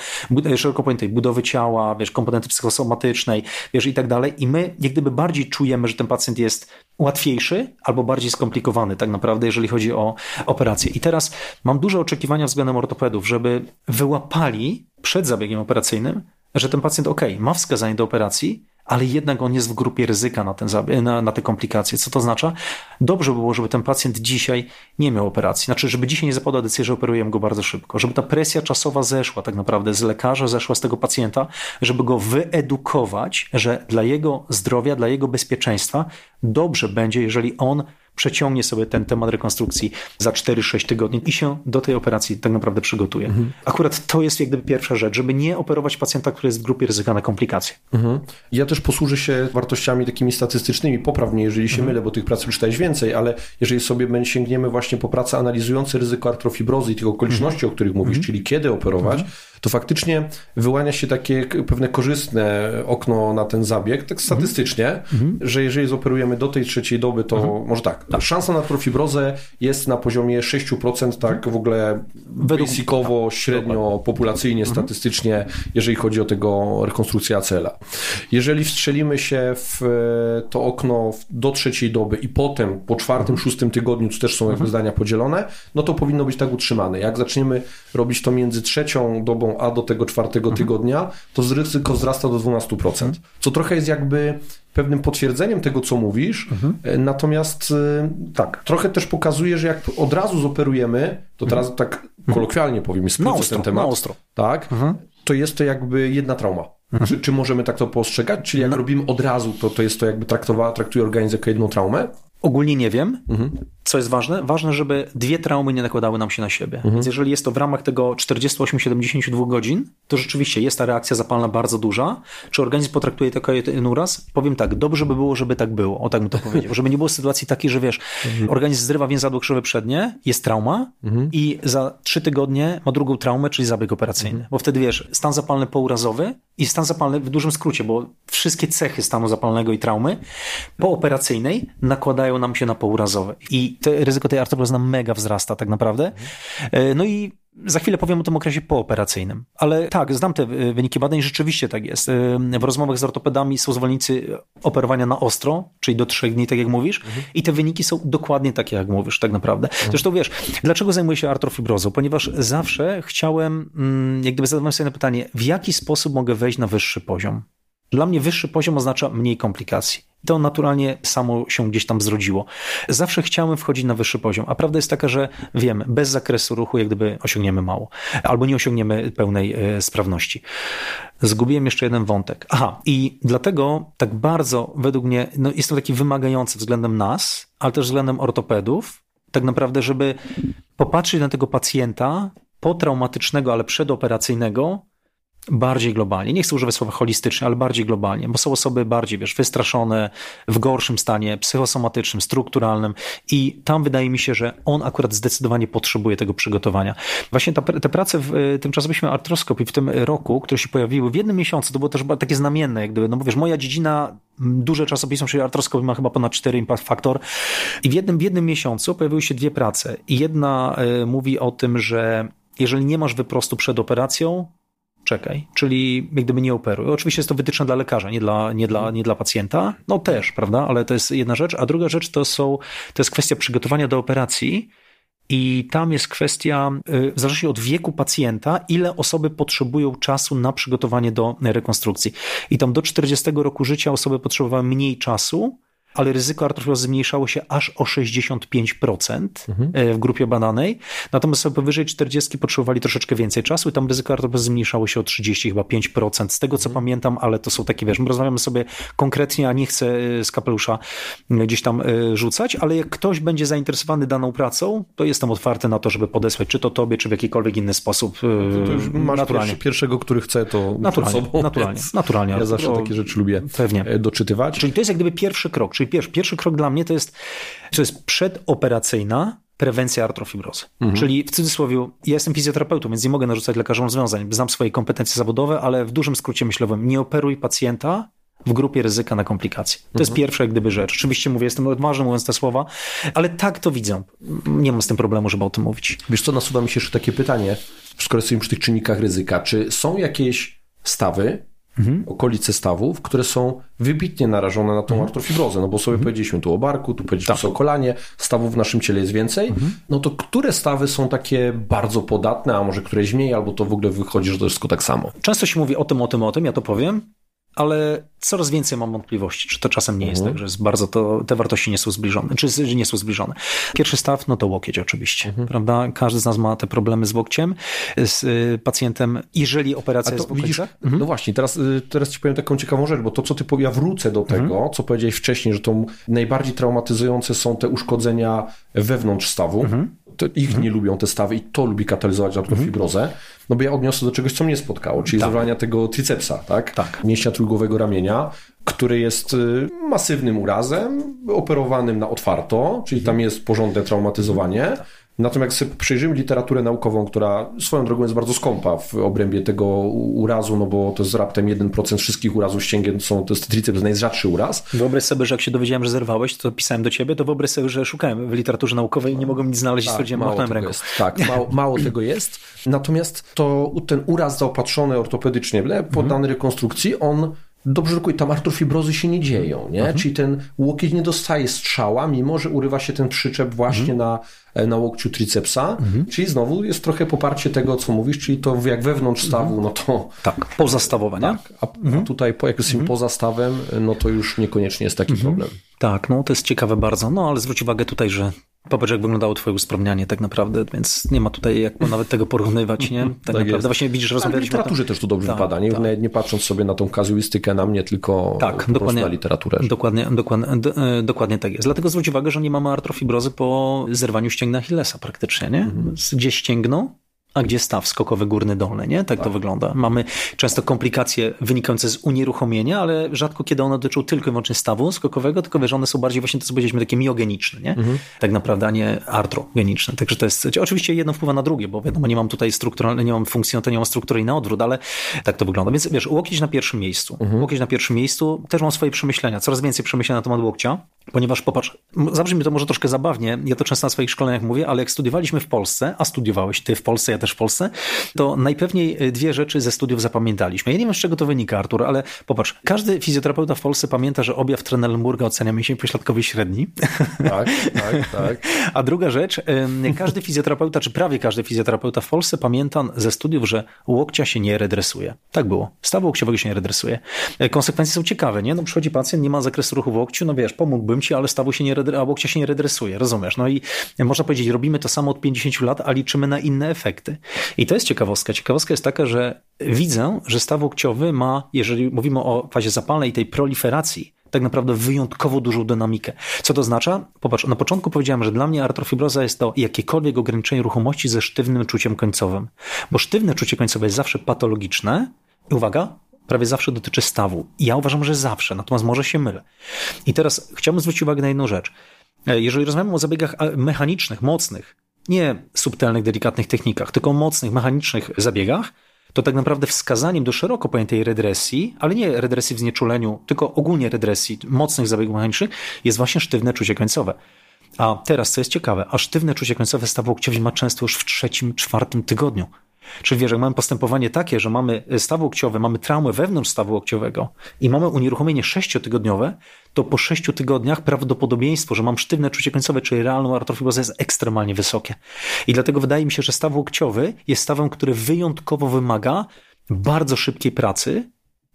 szeroko pojętej budowy ciała, wiesz, komponenty psychosomatycznej, wiesz, i tak dalej. I my jak gdyby bardziej czujemy, że ten pacjent jest łatwiejszy albo bardziej skomplikowany tak naprawdę, jeżeli chodzi o operację. I teraz mam duże oczekiwania względem ortopedów, żeby wyłapali przed zabiegiem operacyjnym, że ten pacjent, ok, ma wskazanie do operacji, ale jednak on jest w grupie ryzyka na, ten, na, na te komplikacje. Co to oznacza? Dobrze by było, żeby ten pacjent dzisiaj nie miał operacji. Znaczy, żeby dzisiaj nie zapadła decyzja, że operujemy go bardzo szybko. Żeby ta presja czasowa zeszła tak naprawdę z lekarza, zeszła z tego pacjenta, żeby go wyedukować, że dla jego zdrowia, dla jego bezpieczeństwa dobrze będzie, jeżeli on przeciągnie sobie ten temat rekonstrukcji za 4-6 tygodni i się do tej operacji tak naprawdę przygotuje. Mhm. Akurat to jest jak gdyby pierwsza rzecz, żeby nie operować pacjenta, który jest w grupie ryzyka na komplikacje. Mhm. Ja też posłużę się wartościami takimi statystycznymi, poprawnie, jeżeli się mhm. mylę, bo tych prac czytałeś więcej, ale jeżeli sobie sięgniemy właśnie po prace analizujące ryzyko artrofibrozy i tych okoliczności, mhm. o których mówisz, mhm. czyli kiedy operować, mhm to faktycznie wyłania się takie pewne korzystne okno na ten zabieg, tak mhm. statystycznie, mhm. że jeżeli zoperujemy do tej trzeciej doby, to mhm. może tak, tak, szansa na trofibrozę jest na poziomie 6%, tak mhm. w ogóle basicowo, tak. średnio, populacyjnie, mhm. statystycznie, jeżeli chodzi o tego rekonstrukcję acela. Jeżeli wstrzelimy się w to okno do trzeciej doby i potem po czwartym, szóstym tygodniu, tu też są jakby zdania podzielone, no to powinno być tak utrzymane. Jak zaczniemy robić to między trzecią dobą a do tego czwartego mhm. tygodnia, to ryzyko wzrasta do 12%. Mhm. Co trochę jest jakby pewnym potwierdzeniem tego, co mówisz, mhm. E, natomiast e, tak, trochę też pokazuje, że jak od razu zoperujemy, to teraz mhm. tak kolokwialnie powiem, spróbuję ten temat, ostro. tak, mhm. to jest to jakby jedna trauma. Mhm. Czy, czy możemy tak to postrzegać? Czyli jak no. robimy od razu, to, to jest to jakby traktuje organizm jako jedną traumę? Ogólnie nie wiem. Mhm. Co jest ważne? Ważne, żeby dwie traumy nie nakładały nam się na siebie. Mhm. Więc jeżeli jest to w ramach tego 48-72 godzin, to rzeczywiście jest ta reakcja zapalna bardzo duża. Czy organizm potraktuje to jako jeden uraz? Powiem tak, dobrze by było, żeby tak było. O tak bym to (laughs) powiedział. Żeby nie było sytuacji takiej, że wiesz, mhm. organizm zrywa więzadło krzywe przednie, jest trauma mhm. i za trzy tygodnie ma drugą traumę, czyli zabieg operacyjny. Mhm. Bo wtedy wiesz, stan zapalny pourazowy i stan zapalny w dużym skrócie, bo wszystkie cechy stanu zapalnego i traumy pooperacyjnej nakładają nam się na pourazowe. I to ryzyko tej artrobrozy nam mega wzrasta tak naprawdę. Mhm. No i za chwilę powiem o tym okresie pooperacyjnym. Ale tak, znam te e, wyniki badań, rzeczywiście tak jest. E, w rozmowach z ortopedami są zwolennicy operowania na ostro, czyli do trzech dni, tak jak mówisz, mhm. i te wyniki są dokładnie takie, jak mówisz, tak naprawdę. Mhm. Zresztą wiesz, dlaczego zajmuję się artrofibrozą? Ponieważ zawsze chciałem, mm, jak gdyby zadawałem sobie pytanie, w jaki sposób mogę wejść na wyższy poziom? Dla mnie wyższy poziom oznacza mniej komplikacji. To naturalnie samo się gdzieś tam zrodziło. Zawsze chciałem wchodzić na wyższy poziom, a prawda jest taka, że wiemy, bez zakresu ruchu jak gdyby osiągniemy mało, albo nie osiągniemy pełnej e, sprawności. Zgubiłem jeszcze jeden wątek. Aha, i dlatego tak bardzo według mnie no, jest to taki wymagający względem nas, ale też względem ortopedów, tak naprawdę, żeby popatrzeć na tego pacjenta potraumatycznego, ale przedoperacyjnego bardziej globalnie. Nie chcę używać słowa holistycznie, ale bardziej globalnie, bo są osoby bardziej, wiesz, wystraszone, w gorszym stanie psychosomatycznym, strukturalnym i tam wydaje mi się, że on akurat zdecydowanie potrzebuje tego przygotowania. Właśnie ta, te prace w tym czasopiśmie artroskopii w tym roku, które się pojawiły w jednym miesiącu, to było też takie znamienne, jak gdyby, no bo wiesz, moja dziedzina, duże czasopismo, czyli artroskopii ma chyba ponad 4 impact factor i w jednym, w jednym miesiącu pojawiły się dwie prace i jedna y, mówi o tym, że jeżeli nie masz wyprostu przed operacją, czekaj, czyli jak gdyby nie operuj. Oczywiście jest to wytyczne dla lekarza, nie dla, nie dla, nie dla pacjenta. No też, prawda, ale to jest jedna rzecz. A druga rzecz to są, to jest kwestia przygotowania do operacji. I tam jest kwestia, y, w zależności od wieku pacjenta, ile osoby potrzebują czasu na przygotowanie do rekonstrukcji. I tam do 40 roku życia osoby potrzebowały mniej czasu, ale ryzyko artrofibrozy zmniejszało się aż o 65% mhm. w grupie badanej. Natomiast osoby powyżej 40 potrzebowali troszeczkę więcej czasu i tam ryzyko artrofibrozy zmniejszało się o 30 chyba 5%. Z tego co mhm. pamiętam, ale to są takie, wiesz, my rozmawiamy sobie konkretnie, a nie chcę z kapelusza gdzieś tam rzucać, ale jak ktoś będzie zainteresowany daną pracą, to jestem otwarty na to, żeby podesłać czy to tobie, czy w jakikolwiek inny sposób. No to już masz naturalnie. pierwszego, który chce, to naturalnie, sobą, naturalnie, naturalnie. Ja zawsze takie rzeczy lubię pewnie. E, doczytywać. Czyli to jest jak gdyby pierwszy krok. Czyli pierwszy, pierwszy krok dla mnie to jest, to jest przedoperacyjna prewencja artrofibrozy. Mhm. Czyli w cudzysłowie, ja jestem fizjoterapeutą, więc nie mogę narzucać lekarzom rozwiązań. Znam swoje kompetencje zawodowe, ale w dużym skrócie myślowym nie operuj pacjenta w grupie ryzyka na komplikacje. To mhm. jest pierwsza jak gdyby rzecz. Oczywiście mówię, jestem odważny mówiąc te słowa, ale tak to widzę. Nie mam z tym problemu, żeby o tym mówić. Wiesz co, nasuwa mi się jeszcze takie pytanie, skoro jesteśmy przy tych czynnikach ryzyka. Czy są jakieś stawy, mhm. okolice stawów, które są wybitnie narażone na tą mhm. artrofibrozę, no bo sobie mhm. powiedzieliśmy tu o barku, tu powiedzieliśmy tak. o kolanie, stawów w naszym ciele jest więcej, mhm. no to które stawy są takie bardzo podatne, a może któreś mniej, albo to w ogóle wychodzi, że to jest tak samo? Często się mówi o tym, o tym, o tym, ja to powiem ale coraz więcej mam wątpliwości, czy to czasem nie jest mhm. tak, że jest bardzo to, te wartości nie są zbliżone, czy nie są zbliżone. Pierwszy staw, no to łokieć oczywiście, mhm. prawda? Każdy z nas ma te problemy z łokciem, z y, pacjentem, jeżeli operacja to, jest w widzisz, mhm. No właśnie, teraz, y, teraz ci powiem taką ciekawą rzecz, bo to, co ty ja wrócę do tego, mhm. co powiedziałeś wcześniej, że to najbardziej traumatyzujące są te uszkodzenia wewnątrz stawu, mhm to ich mhm. nie lubią te stawy i to lubi katalizować artrofibrozę, mhm. no bo ja odniosę do czegoś, co mnie spotkało, czyli tak. zerwania tego tricepsa, tak? tak. Mięśnia trójgłowego ramienia, który jest y, masywnym urazem, operowanym na otwarto, czyli tam jest porządne traumatyzowanie, Natomiast jak sobie przyjrzymy literaturę naukową, która swoją drogą jest bardzo skąpa w obrębie tego urazu, no bo to jest raptem 1% wszystkich urazów ścięgien, są, to jest triceps najrzadszy uraz. Wyobraź sobie, że jak się dowiedziałem, że zerwałeś, to pisałem do ciebie, to wyobraź sobie, że szukałem w literaturze naukowej i nie mogłem nic znaleźć tak, stwierdziłem, machnąłem ręką. Jest, tak, mało, mało tego jest. Natomiast to ten uraz zaopatrzony ortopedycznie, poddany mhm. rekonstrukcji, on dobrze tam artrofibrozy się nie dzieją, nie? Mhm. Czyli ten łokieć nie dostaje strzała, mimo że urywa się ten przyczep właśnie mhm. na, e, na łokciu tricepsa, mhm. czyli znowu jest trochę poparcie tego, co mówisz, czyli to jak wewnątrz stawu, no to... Tak, pozastawowe, nie? Tak, a, a tutaj jak jesteśmy mhm. poza stawem, no to już niekoniecznie jest taki mhm. problem. Tak, no to jest ciekawe bardzo, no ale zwróć uwagę tutaj, że Popatrz, jak wyglądało twoje usprawnianie tak naprawdę, więc nie ma tutaj jak nawet tego porównywać, nie? (laughs) Tak, tak naprawdę jest. właśnie widzisz, rozmawialiśmy... w literaturze też to dobrze tak, wypada, nie? Tak. nie patrząc sobie na tą kazuistykę na mnie, tylko tak, dokładnie, na literaturę. Dokładnie, dokładnie, e, dokładnie tak jest. Dlatego zwróć uwagę, że nie mamy artrofibrozy po zerwaniu ścięgna Achillesa praktycznie, nie? Mhm. Gdzie ścięgno, a gdzie staw skokowy górny dolny, nie? Tak, tak, to wygląda. Mamy często komplikacje wynikające z unieruchomienia, ale rzadko kiedy one dotyczą tylko i wyłącznie stawu skokowego, tylko wiesz, one są bardziej właśnie to, co powiedzieliśmy, takie miogeniczne, nie? Mhm. Tak naprawdę, a nie artrogeniczne. Także to jest, oczywiście jedno wpływa na drugie, bo wiadomo, nie mam tutaj strukturalnej, nie mam funkcji, no to nie mam struktury i na odwrót, ale tak to wygląda. Więc wiesz, łokieć na pierwszym miejscu. Mhm. Łokieć na pierwszym miejscu, też mam swoje przemyślenia, coraz więcej przemyślenia na temat łokcia, ponieważ popatrz, zabrzmi to może troszkę zabawnie, ja to często na swoich szkoleniach mówię, ale jak studiowaliśmy w Polsce, a studiowałeś ty w Polsce, ja też w Polsce, to najpewniej dwie rzeczy ze studiów zapamiętaliśmy. Ja nie wiem, z czego to wynika, Artur, ale popatrz, każdy fizjoterapeuta w Polsce pamięta, że objaw Trendelenburga ocenia mięsień pośladkowy średni. Tak, tak, tak. (laughs) A druga rzecz, każdy fizjoterapeuta, czy prawie każdy fizjoterapeuta w Polsce pamięta ze studiów, że łokcia się nie redresuje. Tak było. Stawu łokciowego się nie redresuje. E, konsekwencje są ciekawe, nie? No przychodzi pacjent, nie ma zakresu ruchu w łokciu, no wiesz, pomógłbym ci, ale stawu się nie redre, a łokcia się nie redresuje, rozumiesz? No i można powiedzieć, robimy to samo od 50 lat, a liczymy na inne efekty. I to jest ciekawostka. Ciekawostka jest taka, że widzę, że staw łokciowy ma, jeżeli mówimy o fazie zapalnej tej proliferacji, tak naprawdę wyjątkowo dużą dynamikę. Co to oznacza? Popatrz, na początku powiedziałem, że dla mnie artrofibroza jest to jakiekolwiek ograniczenie ruchomości ze sztywnym czuciem końcowym. Bo sztywne czucie końcowe jest zawsze patologiczne i uwaga, prawie zawsze dotyczy stawu. Ja uważam, że zawsze, natomiast może się mylę. I teraz chciałbym zwrócić uwagę na jedną rzecz. E, jeżeli rozmawiamy o zabiegach mechanicznych, mocnych, nie subtelnych, delikatnych technikach, tylko mocnych, mechanicznych zabiegach, to tak naprawdę wskazaniem do szeroko pojętej redresji, ale nie redresji w znieczuleniu, tylko ogólnie redresji mocnych zabiegów mechanicznych, jest właśnie sztywne czucie końcowe. A teraz, co jest ciekawe, a sztywne czucie końcowe stawu łokciowi ma często już w trzecim, czwartym tygodniu. Czyli wiesz, jak mamy postępowanie takie, że mamy staw łokciowy, mamy traumę wewnątrz stawu łokciowego i mamy unieruchomienie sześciotygodniowe, to po sześciu tygodniach prawdopodobieństwo, że mam sztywne czucie końcowe, czyli realną artrofibrozę jest ekstremalnie wysokie. I dlatego wydaje mi się, że staw łokciowy jest stawem, który wyjątkowo wymaga bardzo szybkiej pracy,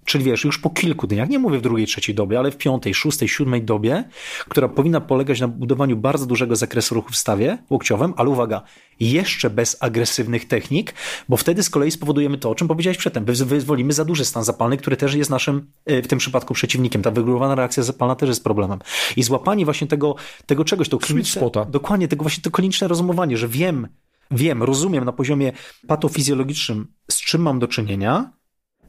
czyli wiesz, już po kilku dniach, nie mówię w drugiej, trzeciej dobie, ale w piątej, szóstej, siódmej dobie, która powinna polegać na budowaniu bardzo dużego zakresu ruchu w stawie łokciowym, ale uwaga, jeszcze bez agresywnych technik, bo wtedy z kolei spowodujemy to, o czym powiedziałeś przedtem, wyzwolimy za duży stan zapalny, który też jest naszym e, w tym przypadku przeciwnikiem. Ta wygórowana reakcja zapalna też jest problemem. I złapanie właśnie tego, tego czegoś, to kliniczne, dokładnie, tego właśnie to kliniczne rozumowanie, że wiem, wiem, rozumiem na poziomie patofizjologicznym, z czym mam do czynienia,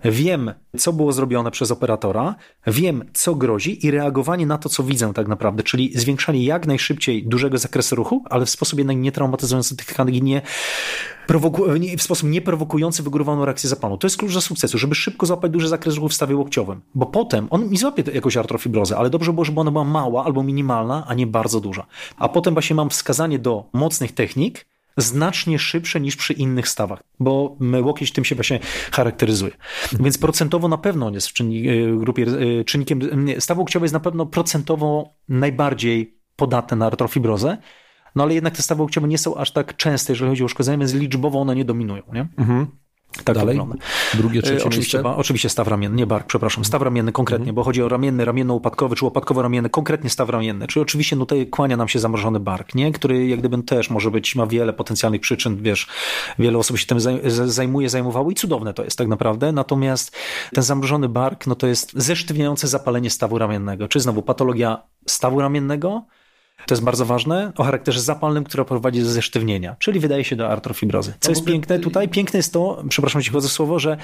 Wiem, co było zrobione przez operatora, wiem, co grozi i reagowanie na to, co widzę tak naprawdę, czyli zwiększanie jak najszybciej dużego zakresu ruchu, ale w sposób jednak nietraumatyzujący tych tkanek i nie, prowoku- w sposób nieprowokujący wygórowaną reakcję zapalną. To jest klucz do sukcesu, żeby szybko złapać duży zakres ruchu w stawie łokciowym, bo potem on mi złapie jakąś artrofibrozę, ale dobrze było, żeby ona była mała albo minimalna, a nie bardzo duża. A potem właśnie mam wskazanie do mocnych technik, znacznie szybsze niż przy innych stawach, bo łokieć tym się właśnie charakteryzuje. Więc procentowo na pewno on jest w czynnik, y, grupie, y, czynnikiem, staw łokciowy jest na pewno procentowo najbardziej podatny na artrofibrozę, no ale jednak te stawy łokciowe nie są aż tak częste, jeżeli chodzi o uszkodzenie, więc liczbowo one nie dominują. Nie? Mhm. Tak Dalej? wygląda. Drugie, trzecie e, oczywiście, ba, oczywiście staw ramienny, nie bark, przepraszam. Staw ramienny konkretnie, mhm. bo chodzi o ramienny, ramienno-upadkowy czy upadkowo-ramienny, konkretnie staw ramienny. Czyli oczywiście no tutaj kłania nam się zamrożony bark, nie? który jak gdyby też może być, ma wiele potencjalnych przyczyn, wiesz, wiele osób się tym zajmuje, zajmowało i cudowne to jest tak naprawdę. Natomiast ten zamrożony bark, no to jest zesztywniające zapalenie stawu ramiennego. Czy znowu patologia stawu ramiennego, to jest bardzo ważne, o charakterze zapalnym, która prowadzi do zesztywnienia, czyli wydaje się do artrofibrozy. Co jest piękne tutaj? Piękne jest to, przepraszam, ci chodzę słowo, że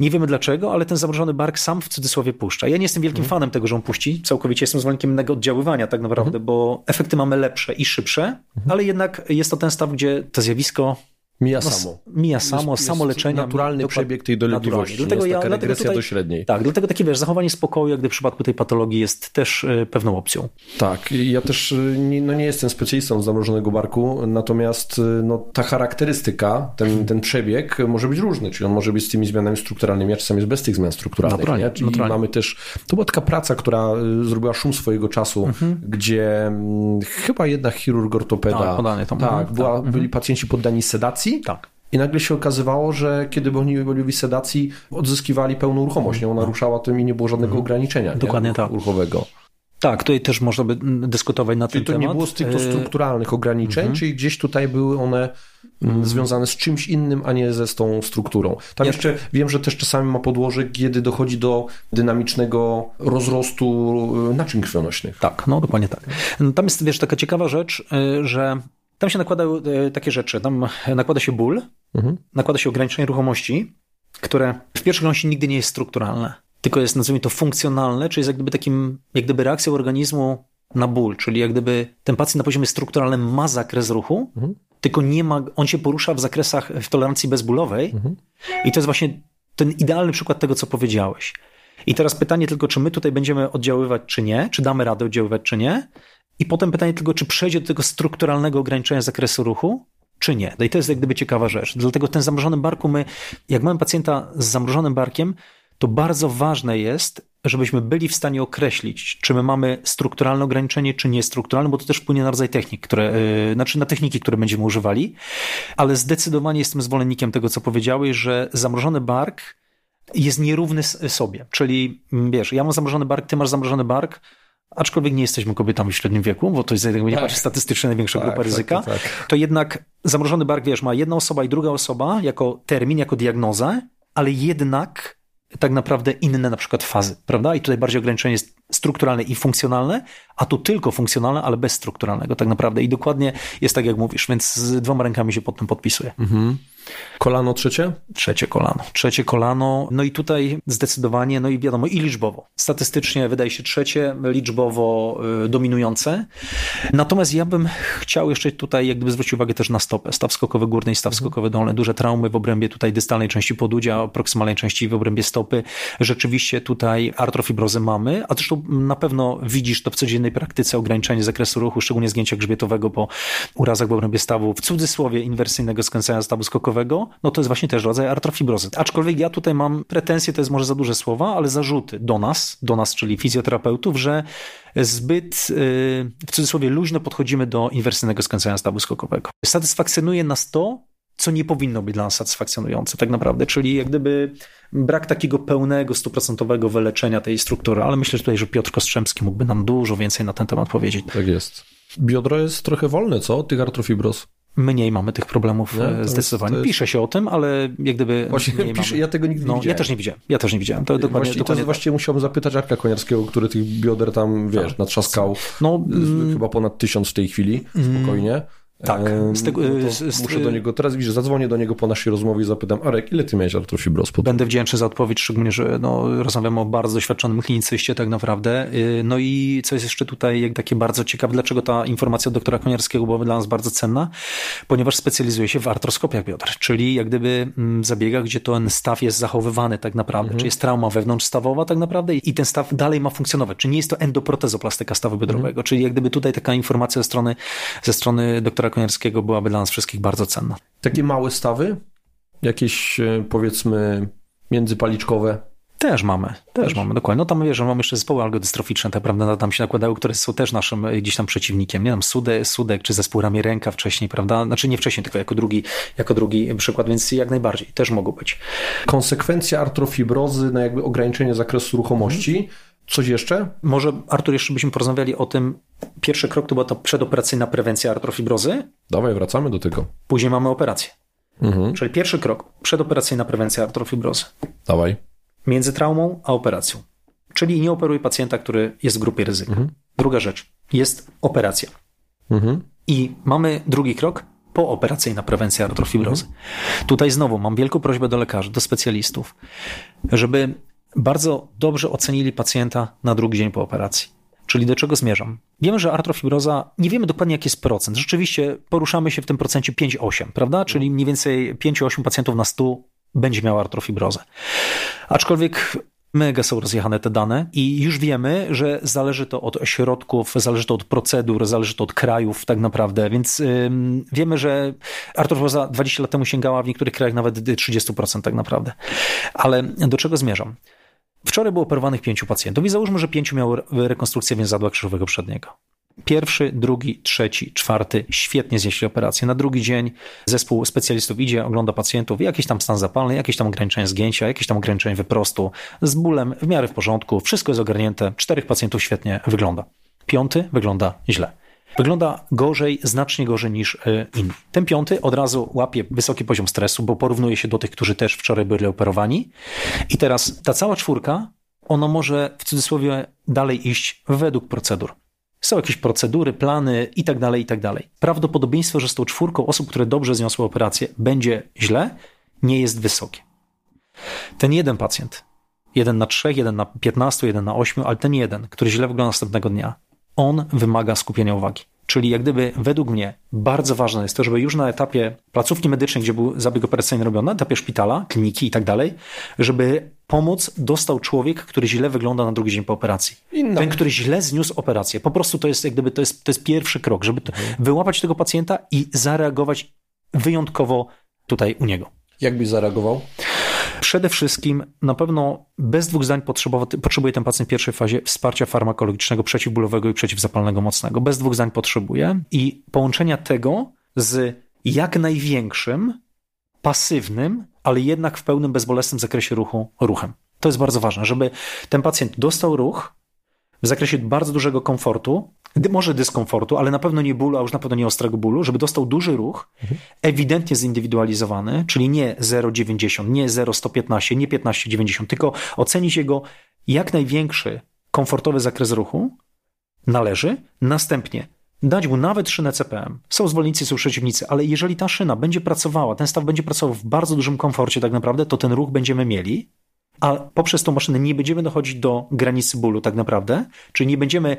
nie wiemy dlaczego, ale ten zamrożony bark sam w cudzysłowie puszcza. Ja nie jestem wielkim mhm. fanem tego, że on puści. Całkowicie jestem zwolennikiem innego oddziaływania tak naprawdę, mhm. bo efekty mamy lepsze i szybsze, mhm. ale jednak jest to ten staw, gdzie to zjawisko Mija no, samo. Mija samo, jest, samo leczenie. Naturalny przebieg tej dolegliwości. Dlatego jest ja, taka regresja tutaj, do średniej. Tak, dlatego takie wiesz, zachowanie spokoju, jak gdy w przypadku tej patologii jest też y, pewną opcją. Tak, ja też y, nie, no nie jestem specjalistą zamrożonego barku, natomiast y, no, ta charakterystyka, ten, ten przebieg może być różny, czyli on może być z tymi zmianami strukturalnymi, a czasami jest bez tych zmian strukturalnych. Naturalnie, nie? Czyli naturalnie. mamy też, to była taka praca, która zrobiła szum swojego czasu, mhm. gdzie m, chyba jednak chirurg ortopeda, tak, tam. tak, mhm. była, tak. byli mhm. pacjenci poddani sedacji, tak i nagle się okazywało, że kiedy oni byli w sedacji, odzyskiwali pełną ruchomość. Nie? Ona ruszała tym i nie było żadnego mhm. ograniczenia Dokładnie nie? tak. ruchowego. Tak, tutaj też można by dyskutować na czyli ten temat. to nie było stricte strukturalnych ograniczeń, mhm. czyli gdzieś tutaj były one mhm. związane z czymś innym, a nie ze z tą strukturą. Tam ja... jeszcze wiem, że też czasami ma podłoże, kiedy dochodzi do dynamicznego rozrostu e, naczyń krwionośnych. Tak, no dokładnie tak. No, tam jest, wiesz, taka ciekawa rzecz, e, że tam się nakładają takie rzeczy. Tam nakłada się ból, mhm. nakłada się ograniczenie ruchomości, które w pierwszej kolejności nigdy nie jest strukturalne, tylko jest, nazwijmy to, funkcjonalne, czyli jest jak gdyby takim, jak gdyby reakcją organizmu na ból, czyli jak gdyby ten pacjent na poziomie strukturalnym ma zakres ruchu, mhm. tylko nie ma, on się porusza w zakresach w tolerancji bezbólowej mhm. i to jest właśnie ten idealny przykład tego, co powiedziałeś. I teraz pytanie tylko, czy my tutaj będziemy oddziaływać, czy nie, czy damy radę oddziaływać, czy nie. I potem pytanie tylko, czy przejdzie do tego strukturalnego ograniczenia zakresu ruchu, czy nie. No i to jest jak gdyby ciekawa rzecz. Dlatego ten zamrożony barku, my, jak mamy pacjenta z zamrożonym barkiem, to bardzo ważne jest, żebyśmy byli w stanie określić, czy my mamy strukturalne ograniczenie, czy niestrukturalne, bo to też wpłynie na rodzaj technik, które, yy, znaczy na techniki, które będziemy używali, ale zdecydowanie jestem zwolennikiem tego, co powiedziałeś, że zamrożony bark jest nierówny sobie. Czyli wiesz, ja mam zamrożony bark, ty masz zamrożony bark, aczkolwiek nie jesteśmy kobietami w średnim wieku, bo to jest jakby nie tak. statystycznie największa tak, grupa tak, ryzyka, tak, tak, to jednak zamrożony bark, wiesz, ma jedna osoba i druga osoba jako termin, jako diagnozę, ale jednak tak naprawdę inne na przykład fazy, prawda? I tutaj bardziej ograniczenie jest strukturalne i funkcjonalne, a tu tylko funkcjonalne, ale bez strukturalnego tak naprawdę. I dokładnie jest tak, jak mówisz, więc z dwoma rękami się pod tym podpisuję. Mhm. Kolano trzecie? Trzecie kolano. Trzecie kolano. No i tutaj zdecydowanie, no i wiadomo, i liczbowo. Statystycznie wydaje się trzecie, liczbowo y, dominujące. Natomiast ja bym chciał jeszcze tutaj jak gdyby zwrócić uwagę też na stopę. Staw skokowy górny i staw mhm. skokowy dolny. Duże traumy w obrębie tutaj dystalnej części podudzia, proksymalnej części w obrębie stopy. Rzeczywiście tutaj artrofibrozy mamy, a zresztą na pewno widzisz to w codziennej praktyce, ograniczenie zakresu ruchu, szczególnie zgięcia grzbietowego po urazach w obrębie stawu, w cudzysłowie inwersyjnego skręcenia stawu skokowego no to jest właśnie też rodzaj artrofibrozy. Aczkolwiek ja tutaj mam pretensje, to jest może za duże słowa, ale zarzuty do nas, do nas, czyli fizjoterapeutów, że zbyt y, w cudzysłowie luźno podchodzimy do inwersyjnego skręcenia stawu skokowego. Satysfakcjonuje nas to, co nie powinno być dla nas satysfakcjonujące tak naprawdę, czyli jak gdyby brak takiego pełnego, stuprocentowego wyleczenia tej struktury, ale myślę że tutaj, że Piotr Kostrzemski mógłby nam dużo więcej na ten temat powiedzieć. Tak jest. Biodro jest trochę wolne, co? Tych artrofibroz? Mniej mamy tych problemów nie? E, zdecydowanie. Jest, jest... Pisze się o tym, ale jak gdyby. Właśnie (laughs) pisze, ja tego nigdy no, nie widziałem. Ja też nie widziałem. Ja też nie widziałem. To dokładnie, właśnie, dokładnie to właściwie musiałbym zapytać Arka Koniarskiego, który tych bioder tam, wiesz, tak. natrzaskał no, mm, chyba ponad tysiąc w tej chwili, spokojnie. Tak. Z tego, no z, muszę do niego, teraz widzę, zadzwonię do niego po naszej rozmowie i zapytam, Arek, ile ty miałeś artrofibroz? Będę wdzięczny za odpowiedź, szczególnie, że no, rozmawiamy o bardzo doświadczonym klinicyście tak naprawdę. Y, no i co jest jeszcze tutaj jak takie bardzo ciekawe, dlaczego ta informacja od doktora Koniarskiego była dla nas bardzo cenna? Ponieważ specjalizuje się w artroskopiach bioder, czyli jak gdyby mm, zabiegach, gdzie ten staw jest zachowywany tak naprawdę, mhm. czyli jest trauma wewnątrzstawowa tak naprawdę i ten staw dalej ma funkcjonować, czyli nie jest to endoprotezoplastyka stawu biodrowego, mhm. czyli jak gdyby tutaj taka informacja ze strony, ze strony doktora Koniarskiego byłaby dla nas wszystkich bardzo cenna. Takie małe stawy? Jakieś e, powiedzmy międzypaliczkowe? Też mamy, też, też, mamy, dokładnie. No tam wiesz, że mamy jeszcze zespoły algodystroficzne, tak prawda, tam się nakładały, które są też naszym e, gdzieś tam przeciwnikiem, nie wiem, Sudek, Sudek czy zespół ramię ręka wcześniej, prawda, znaczy nie wcześniej, tylko jako drugi, jako drugi przykład, więc jak najbardziej, też mogą być. Konsekwencja artrofibrozy na jakby ograniczenie zakresu ruchomości, hmm Coś jeszcze? Może, Artur, jeszcze byśmy porozmawiali o tym. Pierwszy krok to była ta przedoperacyjna prewencja artrofibrozy. Dawaj, wracamy do tego. Później mamy operację. Mhm. Czyli pierwszy krok, przedoperacyjna prewencja artrofibrozy. Dawaj. Między traumą a operacją. Czyli nie operuj pacjenta, który jest w grupie ryzyka. Mhm. Druga rzecz, jest operacja. Mhm. I mamy drugi krok, pooperacyjna prewencja artrofibrozy. Mhm. Tutaj znowu mam wielką prośbę do lekarzy, do specjalistów, żeby bardzo dobrze ocenili pacjenta na drugi dzień po operacji. Czyli do czego zmierzam? Wiemy, że artrofibroza, nie wiemy dokładnie jaki jest procent. Rzeczywiście poruszamy się w tym procencie 5-8, prawda? Czyli mniej więcej 5-8 pacjentów na 100 będzie miał artrofibrozę. Aczkolwiek mega są rozjechane te dane i już wiemy, że zależy to od ośrodków, zależy to od procedur, zależy to od krajów tak naprawdę, więc yy, wiemy, że artrofibroza 20 lat temu sięgała w niektórych krajach nawet 30% tak naprawdę. Ale do czego zmierzam? Wczoraj było operowanych pięciu pacjentów i załóżmy, że pięciu miało rekonstrukcję więzadła krzyżowego przedniego. Pierwszy, drugi, trzeci, czwarty świetnie znieśli operację. Na drugi dzień zespół specjalistów idzie, ogląda pacjentów, jakiś tam stan zapalny, jakieś tam ograniczenie zgięcia, jakieś tam ograniczenie wyprostu, z bólem w miarę w porządku, wszystko jest ogarnięte, czterech pacjentów świetnie wygląda. Piąty wygląda źle. Wygląda gorzej, znacznie gorzej niż e, inni. Ten piąty od razu łapie wysoki poziom stresu, bo porównuje się do tych, którzy też wczoraj byli operowani. I teraz ta cała czwórka, ona może w cudzysłowie dalej iść według procedur. Są jakieś procedury, plany i tak dalej, i tak dalej. Prawdopodobieństwo, że z tą czwórką osób, które dobrze zniosły operację, będzie źle, nie jest wysokie. Ten jeden pacjent, jeden na trzech, jeden na piętnastu, jeden na ośmiu, ale ten jeden, który źle wygląda następnego dnia, on wymaga skupienia uwagi. Czyli jak gdyby według mnie bardzo ważne jest to, żeby już na etapie placówki medycznej, gdzie był zabieg operacyjny robiony, na etapie szpitala, kliniki i tak dalej, żeby pomoc dostał człowiek, który źle wygląda na drugi dzień po operacji. Ten, który źle zniósł operację. Po prostu to jest jak gdyby to jest, to jest pierwszy krok, żeby mhm. wyłapać tego pacjenta i zareagować wyjątkowo tutaj u niego. Jak byś zareagował? Przede wszystkim na pewno bez dwóch zdań potrzebuje ten pacjent w pierwszej fazie wsparcia farmakologicznego, przeciwbólowego i przeciwzapalnego mocnego. Bez dwóch zdań potrzebuje i połączenia tego z jak największym, pasywnym, ale jednak w pełnym bezbolesnym zakresie ruchu ruchem. To jest bardzo ważne, żeby ten pacjent dostał ruch w zakresie bardzo dużego komfortu, może dyskomfortu, ale na pewno nie bólu, a już na pewno nie ostrego bólu, żeby dostał duży ruch, ewidentnie zindywidualizowany, czyli nie 0,90, nie 0,115, nie 15,90, tylko ocenić jego jak największy komfortowy zakres ruchu należy, następnie dać mu nawet szynę CPM. Są zwolennicy, są przeciwnicy, ale jeżeli ta szyna będzie pracowała, ten staw będzie pracował w bardzo dużym komforcie tak naprawdę, to ten ruch będziemy mieli, a poprzez tą maszynę nie będziemy dochodzić do granicy bólu tak naprawdę, czyli nie będziemy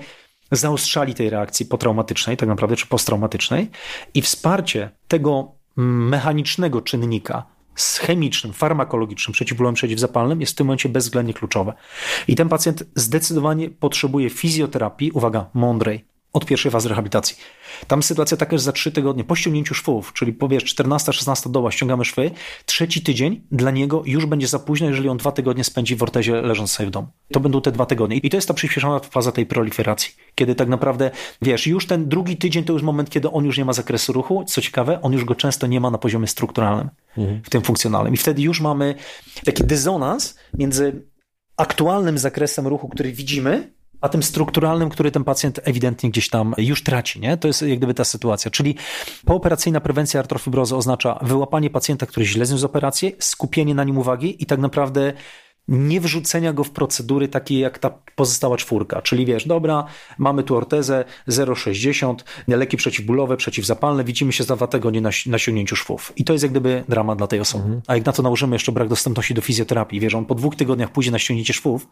zaostrzali tej reakcji potraumatycznej, tak naprawdę, czy posttraumatycznej i wsparcie tego mechanicznego czynnika z chemicznym, farmakologicznym, przeciwbólowym, przeciwzapalnym jest w tym momencie bezwzględnie kluczowe. I ten pacjent zdecydowanie potrzebuje fizjoterapii, uwaga, mądrej, od pierwszej fazy rehabilitacji. Tam sytuacja taka, że za trzy tygodnie po ściągnięciu szwów, czyli powiesz 14-16 doba ściągamy szwy, trzeci tydzień dla niego już będzie za późno, jeżeli on dwa tygodnie spędzi w ortezie leżąc sobie w domu. To będą te dwa tygodnie. I to jest ta przyspieszona faza tej proliferacji, kiedy tak naprawdę, wiesz, już ten drugi tydzień to już moment, kiedy on już nie ma zakresu ruchu. Co ciekawe, on już go często nie ma na poziomie strukturalnym, mhm. w tym funkcjonalnym. I wtedy już mamy taki dysonans między aktualnym zakresem ruchu, który widzimy, a tym strukturalnym, który ten pacjent ewidentnie gdzieś tam już traci. Nie? To jest jak gdyby ta sytuacja. Czyli pooperacyjna prewencja artrofibrozy oznacza wyłapanie pacjenta, który źle zniósł operację, skupienie na nim uwagi i tak naprawdę nie wrzucenia go w procedury takie jak ta pozostała czwórka. Czyli wiesz, dobra, mamy tu ortezę 0,60, leki przeciwbólowe, przeciwzapalne, widzimy się za dwa tygodnie na, na sięgnięciu szwów. I to jest jak gdyby drama dla tej osoby. Mhm. A jak na to nałożymy jeszcze brak dostępności do fizjoterapii, wiesz, on po dwóch tygodniach pójdzie na ściągnięcie szwów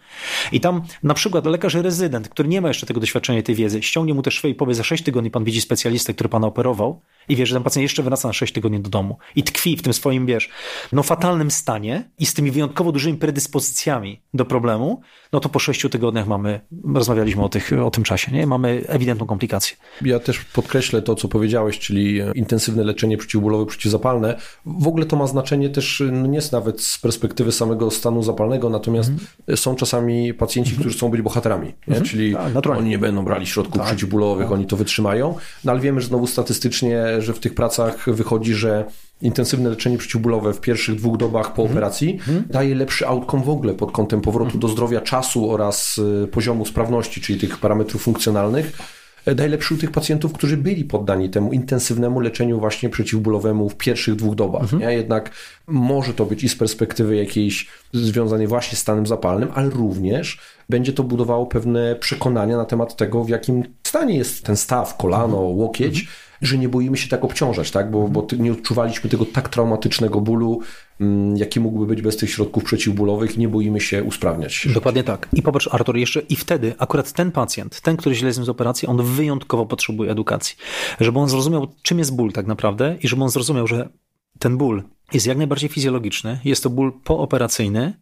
i tam na przykład lekarz rezydent, który nie ma jeszcze tego doświadczenia, tej wiedzy, ściągnie mu te szwy i powie, za sześć tygodni pan widzi specjalistę, który pana operował i wiesz, że ten pacjent jeszcze wraca na sześć tygodni do domu i tkwi w tym swoim, wiesz, no fatalnym stanie i z tymi wyjątkowo dużymi predyspozycjami do problemu, no to po sześciu tygodniach mamy, rozmawialiśmy o, tych, o tym czasie, nie? Mamy ewidentną komplikację. Ja też podkreślę to, co powiedziałeś, czyli intensywne leczenie przeciwbólowe, przeciwzapalne. W ogóle to ma znaczenie też, no nie jest nawet z perspektywy samego stanu zapalnego, natomiast mm. są czasami pacjenci, którzy chcą być bohaterami, mm. czyli tak, oni nie będą brali środków tak, przeciwbólowych, tak. oni to wytrzymają, no ale wiemy, że znowu statystycznie, że w tych pracach wychodzi, że intensywne leczenie przeciwbólowe w pierwszych dwóch dobach po mm. operacji mm. daje lepszy outcome w ogóle pod kątem powrotu mm. do zdrowia, czasu oraz y, poziomu sprawności, czyli tych parametrów funkcjonalnych. E, daje lepszy u tych pacjentów, którzy byli poddani temu intensywnemu leczeniu właśnie przeciwbólowemu w pierwszych dwóch dobach. Mm. Jednak może to być i z perspektywy jakiejś związanej właśnie z stanem zapalnym, ale również będzie to budowało pewne przekonania na temat tego, w jakim stanie jest ten staw, kolano, łokieć, że nie boimy się tak obciążać, tak? Bo, bo nie odczuwaliśmy tego tak traumatycznego bólu, mm, jaki mógłby być bez tych środków przeciwbólowych, nie boimy się usprawniać. Dokładnie tak. I popatrz, Artur, jeszcze i wtedy akurat ten pacjent, ten, który źle z operacji, on wyjątkowo potrzebuje edukacji. Żeby on zrozumiał, czym jest ból tak naprawdę i żeby on zrozumiał, że ten ból jest jak najbardziej fizjologiczny, jest to ból pooperacyjny,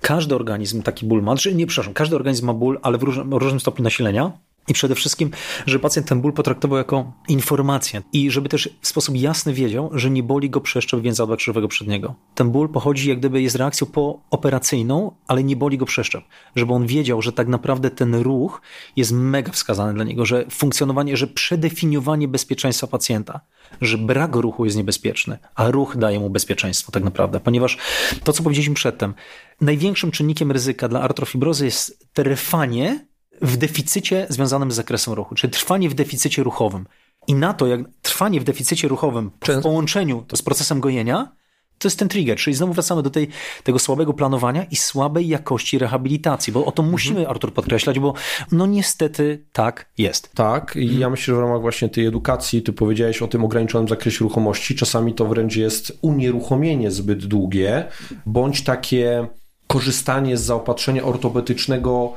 każdy organizm taki ból ma, znaczy nie, przepraszam, każdy organizm ma ból, ale w różnym, różnym stopniu nasilenia i przede wszystkim, żeby pacjent ten ból potraktował jako informację i żeby też w sposób jasny wiedział, że nie boli go przeszczep więzadła krzyżowego przedniego. Ten ból pochodzi jak gdyby jest reakcją pooperacyjną, ale nie boli go przeszczep. Żeby on wiedział, że tak naprawdę ten ruch jest mega wskazany dla niego, że funkcjonowanie, że przedefiniowanie bezpieczeństwa pacjenta, że brak ruchu jest niebezpieczny, a ruch daje mu bezpieczeństwo tak naprawdę. Ponieważ to, co powiedzieliśmy przedtem, największym czynnikiem ryzyka dla artrofibrozy jest trwanie w deficycie związanym z zakresem ruchu, czyli trwanie w deficycie ruchowym. I na to, jak trwanie w deficycie ruchowym w połączeniu z procesem gojenia, to jest ten trigger, czyli znowu wracamy do tej, tego słabego planowania i słabej jakości rehabilitacji, bo o to musimy, mhm. Artur, podkreślać, bo no niestety tak jest. Tak i mhm. ja myślę, że w ramach właśnie tej edukacji, ty powiedziałeś o tym ograniczonym zakresie ruchomości, czasami to wręcz jest unieruchomienie zbyt długie, bądź takie korzystanie z zaopatrzenia ortopedycznego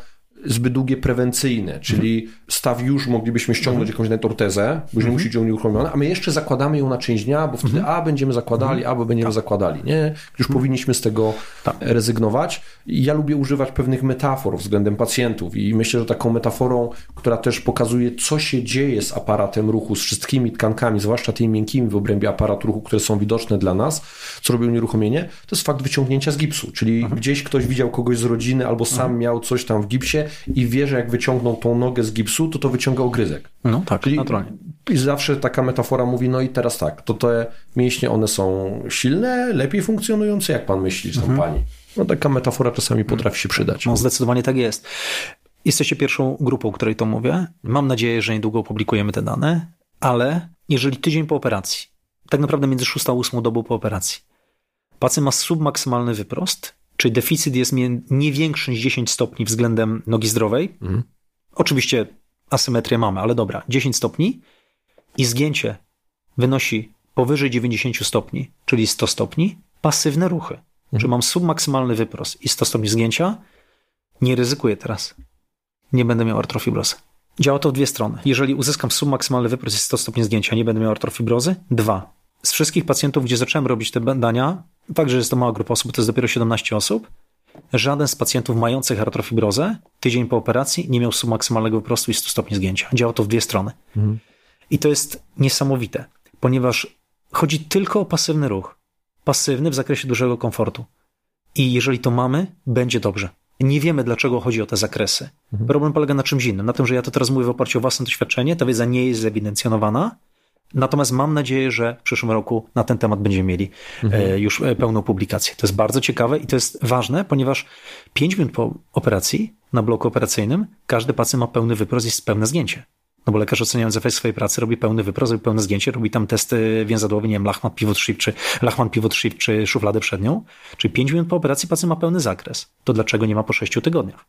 zbyt długie prewencyjne, czyli mhm. staw już moglibyśmy ściągnąć mhm. jakąś ortezę, bo nie musi być unieruchomiona, a my jeszcze zakładamy ją na część dnia, bo wtedy mhm. a będziemy zakładali, a bo będziemy tak. zakładali. Nie? Już mhm. powinniśmy z tego tak. rezygnować. I ja lubię używać pewnych metafor względem pacjentów i myślę, że taką metaforą, która też pokazuje, co się dzieje z aparatem ruchu, z wszystkimi tkankami, zwłaszcza tymi miękkimi w obrębie aparatu ruchu, które są widoczne dla nas, co robi unieruchomienie, to jest fakt wyciągnięcia z gipsu, czyli mhm. gdzieś ktoś widział kogoś z rodziny albo sam mhm. miał coś tam w gipsie i wie, że jak wyciągnął tą nogę z gipsu, to to wyciąga ogryzek. No tak, Czyli naturalnie. I zawsze taka metafora mówi, no i teraz tak, to te mięśnie, one są silne, lepiej funkcjonujące, jak pan myśli, czy tam mhm. pani? No taka metafora czasami potrafi się przydać. No zdecydowanie tak jest. Jesteście pierwszą grupą, której to mówię. Mam nadzieję, że niedługo opublikujemy te dane, ale jeżeli tydzień po operacji, tak naprawdę między 6 a 8 dobą po operacji, pacjent ma submaksymalny wyprost, Czyli deficyt jest nie większy niż 10 stopni względem nogi zdrowej. Mhm. Oczywiście asymetrię mamy, ale dobra, 10 stopni i zgięcie wynosi powyżej 90 stopni, czyli 100 stopni, pasywne ruchy. Mhm. Czyli mam submaksymalny wyprost i 100 stopni zgięcia, nie ryzykuję teraz. Nie będę miał artrofibrozy. Działa to w dwie strony. Jeżeli uzyskam submaksymalny wyprost i 100 stopni zgięcia, nie będę miał artrofibrozy. Dwa. Z wszystkich pacjentów, gdzie zacząłem robić te badania, Fakt, że jest to mała grupa osób, to jest dopiero 17 osób. żaden z pacjentów mających artrofibrozę tydzień po operacji nie miał submaksymalnego wyprostu i 100 stopni zgięcia. Działa to w dwie strony. Mhm. I to jest niesamowite, ponieważ chodzi tylko o pasywny ruch. Pasywny w zakresie dużego komfortu. I jeżeli to mamy, będzie dobrze. Nie wiemy, dlaczego chodzi o te zakresy. Mhm. Problem polega na czymś innym. Na tym, że ja to teraz mówię w oparciu o własne doświadczenie, ta wiedza nie jest zewidencjonowana, Natomiast mam nadzieję, że w przyszłym roku na ten temat będziemy mieli mhm. E, już e, pełną publikację. To jest bardzo ciekawe i to jest ważne, ponieważ 5 minut po operacji na bloku operacyjnym każdy pacjent ma pełny wyprost i pełne zgięcie. No bo lekarz oceniając efekt swojej pracy robi pełny wyprost, robi pełne zgięcie, robi tam testy więzadłowe, nie wiem, Lachman pivot shift, czy Lachman pivot shift, czy szufladę przednią. Czyli 5 minut po operacji pacjent ma pełny zakres. To dlaczego nie ma po 6 tygodniach?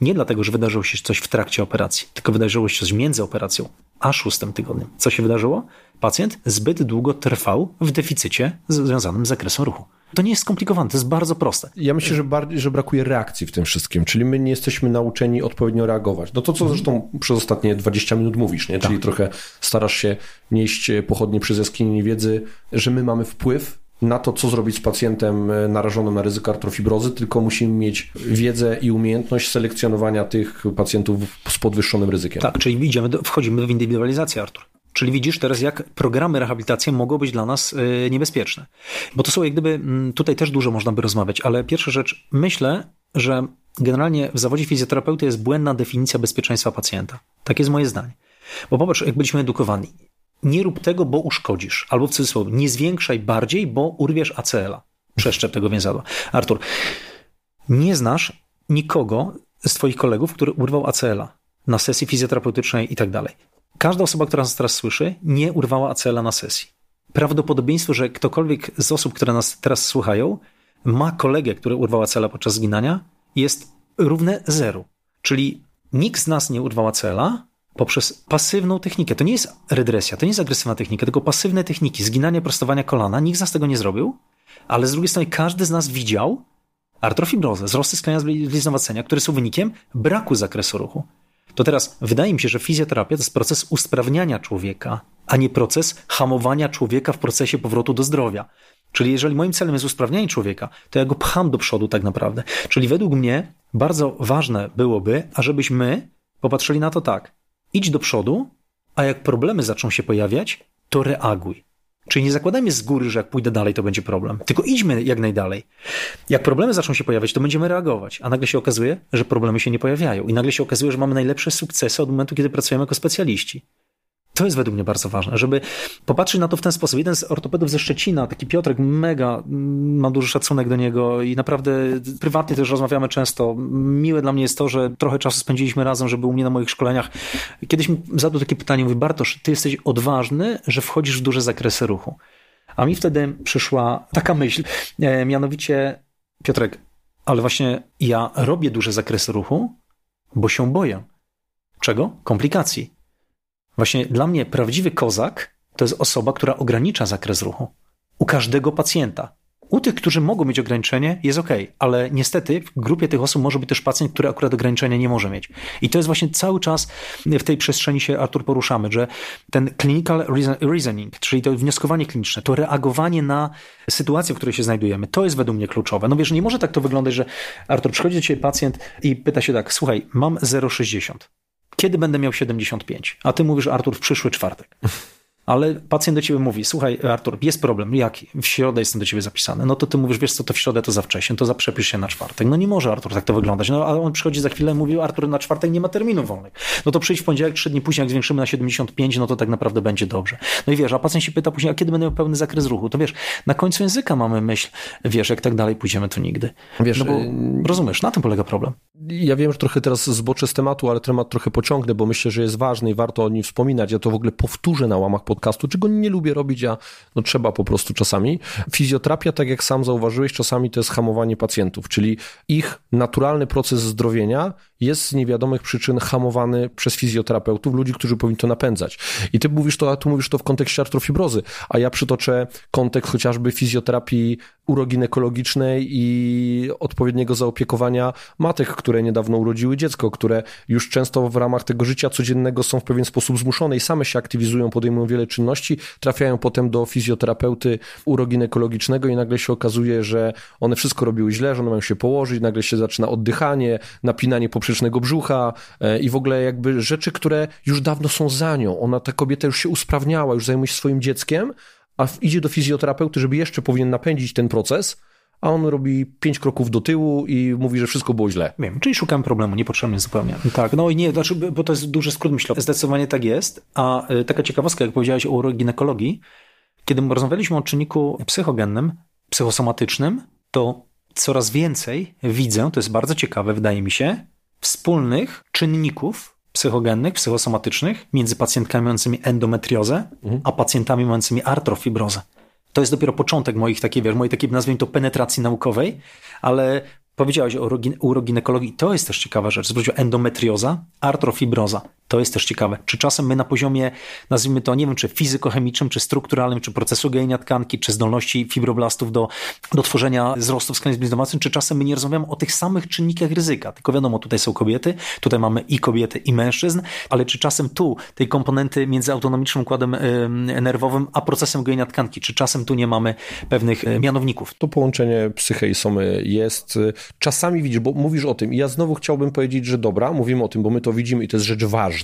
Nie dlatego, że wydarzyło się coś w trakcie operacji, tylko wydarzyło się coś między operacją a szóstym tygodniem. Co się wydarzyło? Pacjent zbyt długo trwał w deficycie związanym z zakresem ruchu. To nie jest skomplikowane, to jest bardzo proste. Ja myślę, że, bardziej, że brakuje reakcji w tym wszystkim, czyli my nie jesteśmy nauczeni odpowiednio reagować. No to, co zresztą przez ostatnie 20 minut mówisz, nie? czyli tak. trochę starasz się nieść pochodnie przez jaskini wiedzy, że my mamy wpływ na to, co zrobić z pacjentem e, narażonym na ryzyko artrofibrozy, tylko musimy mieć wiedzę i umiejętność selekcjonowania tych pacjentów z podwyższonym ryzykiem. Tak, czyli idziemy wchodzimy w indywidualizację, Artur. Czyli widzisz teraz, jak programy rehabilitacji mogą być dla nas e, niebezpieczne. Bo to są jak gdyby, mm, tutaj też dużo można by rozmawiać, ale pierwsza rzecz, myślę, że generalnie w zawodzie fizjoterapeuty jest błędna definicja bezpieczeństwa pacjenta. Tak jest moje zdanie. Bo popatrz, jak byliśmy edukowani nie rób tego, bo uszkodzisz. Albo w cudzysłowie, nie zwiększaj bardziej, bo urwiesz ACL-a. Przeszczep tego więzadła. Artur, nie znasz nikogo z twoich kolegów, który urwał ACL-a na sesji fizjoterapeutycznej i tak dalej. Każda osoba, która nas teraz słyszy, nie urwała ACL-a na sesji. Prawdopodobieństwo, że ktokolwiek z osób, które nas teraz słuchają, ma kolegę, który urwał ACL-a podczas zginania, jest równe zero. Czyli nikt z nas nie urwał ACL-a, poprzez pasywną technikę. To nie jest redresja, to nie jest agresywna technika, tylko pasywne techniki, zginanie, prostowania kolana. Nikt z nas tego nie zrobił, ale z drugiej strony każdy z nas widział artrofibrozę, wzrosty skalenia zbliznowacenia, które są wynikiem braku zakresu ruchu. To teraz wydaje mi się, że fizjoterapia to jest proces usprawniania człowieka, a nie proces hamowania człowieka w procesie powrotu do zdrowia. Czyli jeżeli moim celem jest usprawnianie człowieka, to ja go pcham do przodu tak naprawdę. Czyli według mnie bardzo ważne byłoby, ażebyśmy popatrzyli na to tak. Idź do przodu, a jak problemy zaczną się pojawiać, to reaguj. Czyli nie zakładajmy z góry, że jak pójdę dalej, to będzie problem. Tylko idźmy jak najdalej. Jak problemy zaczną się pojawiać, to będziemy reagować. A nagle się okazuje, że problemy się nie pojawiają. I nagle się okazuje, że mamy najlepsze sukcesy od momentu, kiedy pracujemy jako specjaliści. To jest według mnie bardzo ważne, żeby popatrzeć na to w ten sposób. Jeden z ortopedów ze Szczecina, taki Piotrek, mega, mam duży szacunek do niego i naprawdę prywatnie też rozmawiamy często. Miłe dla mnie jest to, że trochę czasu spędziliśmy razem, żeby u mnie na moich szkoleniach. Kiedyś mi zadał takie pytanie, mówi Bartosz, ty jesteś odważny, że wchodzisz w duże zakresy ruchu. A mi wtedy przyszła taka myśl, e, mianowicie Piotrek, ale właśnie ja robię duże zakresy ruchu, bo się boję. Czego? Komplikacji. Właśnie dla mnie prawdziwy kozak to jest osoba, która ogranicza zakres ruchu. U każdego pacjenta. U tych, którzy mogą mieć ograniczenie, jest ok, ale niestety w grupie tych osób może być też pacjent, który akurat ograniczenia nie może mieć. I to jest właśnie cały czas w tej przestrzeni się, Artur, poruszamy, że ten clinical reasoning, czyli to wnioskowanie kliniczne, to reagowanie na sytuację, w której się znajdujemy, to jest według mnie kluczowe. No wiesz, nie może tak to wyglądać, że Artur, przychodzi do ciebie pacjent i pyta się tak, słuchaj, mam 0,60 kiedy będę miał 75? A ty mówisz, Artur, w przyszły czwartek. Ale pacjent do ciebie mówi, słuchaj Artur, jest problem, jaki? W środę jestem do ciebie zapisany. No to ty mówisz, wiesz co, to w środę to za wcześnie, to zaprzepisz się na czwartek. No nie może Artur tak to wyglądać. No ale on przychodzi za chwilę i mówi, Artur, na czwartek nie ma terminu wolnych. No to przyjdź w poniedziałek, trzy dni później, jak zwiększymy na 75, no to tak naprawdę będzie dobrze. No i wiesz, a pacjent się pyta później, a kiedy będę miał pełny zakres ruchu? To wiesz, na końcu języka mamy myśl, wiesz, jak tak dalej pójdziemy, to nigdy. Wiesz, no bo y, rozumiesz, na tym polega problem. Ja wiem, że trochę teraz zboczę z tematu, ale temat trochę pociągnę, bo myślę, że jest ważny i warto o nim wspominać. Ja to w ogóle powtórzę na łamach podcastu, czego nie lubię robić, a no trzeba po prostu czasami. Fizjoterapia, tak jak sam zauważyłeś, czasami to jest hamowanie pacjentów, czyli ich naturalny proces zdrowienia jest z niewiadomych przyczyn hamowany przez fizjoterapeutów, ludzi, którzy powinni to napędzać. I ty mówisz to, a tu mówisz to w kontekście artrofibrozy, a ja przytoczę kontekst chociażby fizjoterapii uroginekologicznej i odpowiedniego zaopiekowania matek, które niedawno urodziły dziecko, które już często w ramach tego życia codziennego są w pewien sposób zmuszone i same się aktywizują, podejmują wiele czynności, trafiają potem do fizjoterapeuty uroginekologicznego i nagle się okazuje, że one wszystko robiły źle, że one mają się położyć, nagle się zaczyna oddychanie, napinanie poprzecznego brzucha e, i w ogóle jakby rzeczy, które już dawno są za nią. Ona, ta kobieta już się usprawniała, już zajmuje się swoim dzieckiem, a idzie do fizjoterapeuty, żeby jeszcze powinien napędzić ten proces, a on robi pięć kroków do tyłu i mówi, że wszystko było źle. Wiem, czyli szukam problemu, niepotrzebnie zupełnie. Tak, no i nie, znaczy, bo to jest duży skrót myślowy. Zdecydowanie tak jest, a y, taka ciekawostka, jak powiedziałeś o uroginekologii, kiedy rozmawialiśmy o czynniku psychogennym, psychosomatycznym, to coraz więcej widzę, to jest bardzo ciekawe, wydaje mi się, wspólnych czynników psychogennych, psychosomatycznych między pacjentkami mającymi endometriozę, mhm. a pacjentami mającymi artrofibrozę. To jest dopiero początek moich takiej, wiesz, mojej takiej, nazwijmy to, penetracji naukowej, ale Powiedziałeś o uroginekologii, to jest też ciekawa rzecz. Zwrócił endometrioza, artrofibroza. To jest też ciekawe. Czy czasem my na poziomie, nazwijmy to, nie wiem, czy fizykochemicznym, czy strukturalnym, czy procesu gojenia tkanki, czy zdolności fibroblastów do, do tworzenia wzrostu w skali zbliżonej, czy czasem my nie rozmawiamy o tych samych czynnikach ryzyka. Tylko wiadomo, tutaj są kobiety, tutaj mamy i kobiety, i mężczyzn, ale czy czasem tu tej komponenty między autonomicznym układem nerwowym, a procesem gojenia tkanki, czy czasem tu nie mamy pewnych mianowników? To połączenie psyche i somy jest czasami widzisz, bo mówisz o tym i ja znowu chciałbym powiedzieć, że dobra, mówimy o tym, bo my to widzimy i to jest rzecz ważna.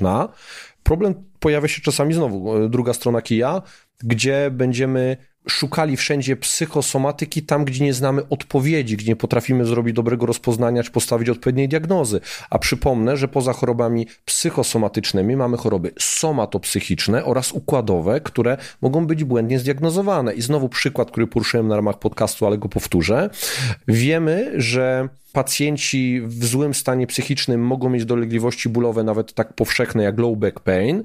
Problem pojawia się czasami znowu, e, druga strona kija, gdzie będziemy szukali wszędzie psychosomatyki tam, gdzie nie znamy odpowiedzi, gdzie nie potrafimy zrobić dobrego rozpoznania czy postawić odpowiedniej diagnozy. A przypomnę, że poza chorobami psychosomatycznymi mamy choroby somatopsychiczne oraz układowe, które mogą być błędnie zdiagnozowane. I znowu przykład, który poruszyłem na ramach podcastu, ale go powtórzę. Wiemy, że pacjenci w złym stanie psychicznym mogą mieć dolegliwości bólowe, nawet tak powszechne jak low back pain,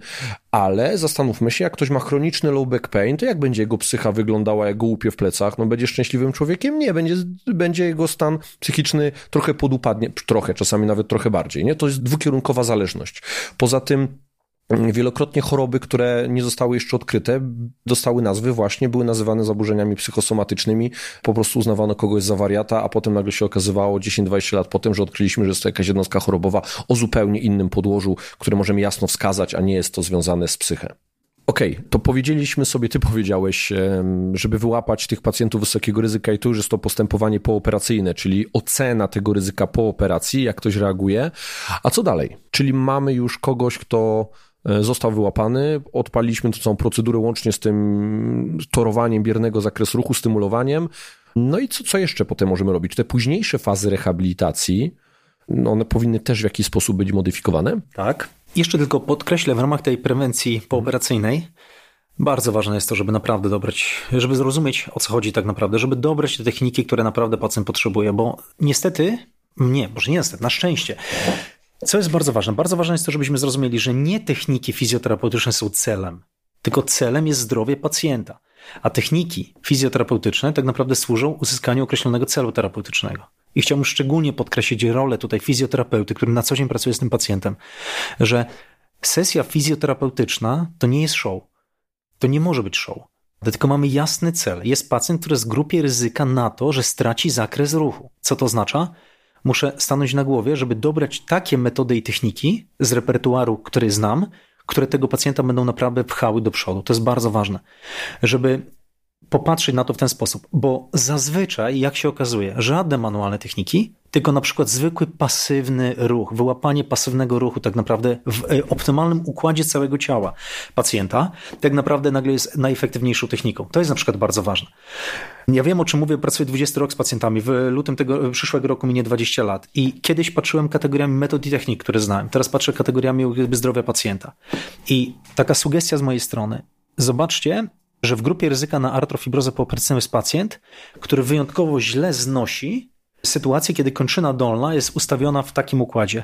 ale zastanówmy się, jak ktoś ma chroniczny low back pain, to jak będzie jego psycha wyglądała, jak go łupie w plecach? No będzie szczęśliwym człowiekiem? Nie, będzie, będzie jego stan psychiczny trochę podupadnie, trochę, czasami nawet trochę bardziej, nie? To jest dwukierunkowa zależność. Poza tym Wielokrotnie choroby, które nie zostały jeszcze odkryte, dostały nazwy właśnie, były nazywane zaburzeniami psychosomatycznymi. Po prostu uznawano kogoś za wariata, a potem nagle się okazywało 10-20 lat potem, że odkryliśmy, że jest to jakaś jednostka chorobowa o zupełnie innym podłożu, które możemy jasno wskazać, a nie jest to związane z psychę. Okej, okay, to powiedzieliśmy sobie, ty powiedziałeś, żeby wyłapać tych pacjentów wysokiego ryzyka i tu już jest to postępowanie pooperacyjne, czyli ocena tego ryzyka po operacji, jak ktoś reaguje. A co dalej? Czyli mamy już kogoś, kto został wyłapany. Odpaliliśmy tę całą procedurę łącznie z tym torowaniem biernego zakresu ruchu, stymulowaniem. No i co, co jeszcze potem możemy robić? Te późniejsze fazy rehabilitacji, no one powinny też w jakiś sposób być modyfikowane? Tak. Jeszcze tylko podkreślę, w ramach tej prewencji pooperacyjnej bardzo ważne jest to, żeby naprawdę dobrać, żeby zrozumieć o co chodzi tak naprawdę, żeby dobrać te techniki, które naprawdę pacjent potrzebuje, bo niestety, nie, może nie niestety, na szczęście, co jest bardzo ważne? Bardzo ważne jest to, żebyśmy zrozumieli, że nie techniki fizjoterapeutyczne są celem, tylko celem jest zdrowie pacjenta. A techniki fizjoterapeutyczne tak naprawdę służą uzyskaniu określonego celu terapeutycznego. I chciałbym szczególnie podkreślić rolę tutaj fizjoterapeuty, który na co dzień pracuje z tym pacjentem, że sesja fizjoterapeutyczna to nie jest show. To nie może być show. Tylko mamy jasny cel. Jest pacjent, który jest w grupie ryzyka na to, że straci zakres ruchu. Co to oznacza? Muszę stanąć na głowie, żeby dobrać takie metody i techniki z repertuaru, który znam, które tego pacjenta będą naprawdę pchały do przodu. To jest bardzo ważne, żeby popatrzeć na to w ten sposób, bo zazwyczaj, jak się okazuje, żadne manualne techniki tylko na przykład zwykły pasywny ruch, wyłapanie pasywnego ruchu tak naprawdę w e, optymalnym układzie całego ciała pacjenta, tak naprawdę nagle jest najefektywniejszą techniką. To jest na przykład bardzo ważne. Ja wiem, o czym mówię, pracuję 20 rok z pacjentami. W lutym tego przyszłego roku minie 20 lat. I kiedyś patrzyłem kategoriami metod i technik, które znałem. Teraz patrzę kategoriami zdrowia pacjenta. I taka sugestia z mojej strony. Zobaczcie, że w grupie ryzyka na artrofibrozę pooperacyjną jest pacjent, który wyjątkowo źle znosi sytuację, kiedy kończyna dolna jest ustawiona w takim układzie.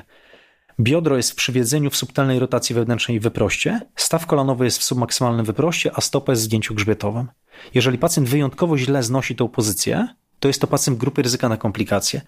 Biodro jest w przywiedzeniu w subtelnej rotacji wewnętrznej i wyproście, staw kolanowy jest w submaksymalnym wyproście, a stopa jest w zdjęciu grzbietowym. Jeżeli pacjent wyjątkowo źle znosi tą pozycję, to jest to pacjent grupy ryzyka na komplikacje.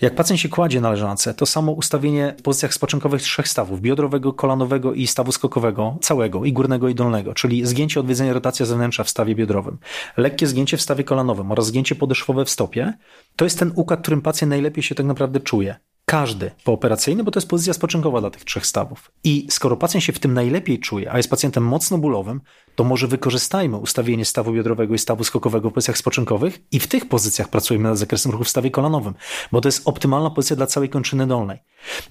Jak pacjent się kładzie na leżance, to samo ustawienie w pozycjach spoczynkowych trzech stawów, biodrowego, kolanowego i stawu skokowego, całego, i górnego i dolnego, czyli zgięcie, odwiedzenie, rotacja zewnętrzna w stawie biodrowym, lekkie zgięcie w stawie kolanowym oraz zgięcie podeszwowe w stopie, to jest ten układ, którym pacjent najlepiej się tak naprawdę czuje. Każdy pooperacyjny, bo to jest pozycja spoczynkowa dla tych trzech stawów. I skoro pacjent się w tym najlepiej czuje, a jest pacjentem mocno bólowym, to może wykorzystajmy ustawienie stawu biodrowego i stawu skokowego w pozycjach spoczynkowych i w tych pozycjach pracujemy nad zakresem ruchu w stawie kolanowym, bo to jest optymalna pozycja dla całej kończyny dolnej.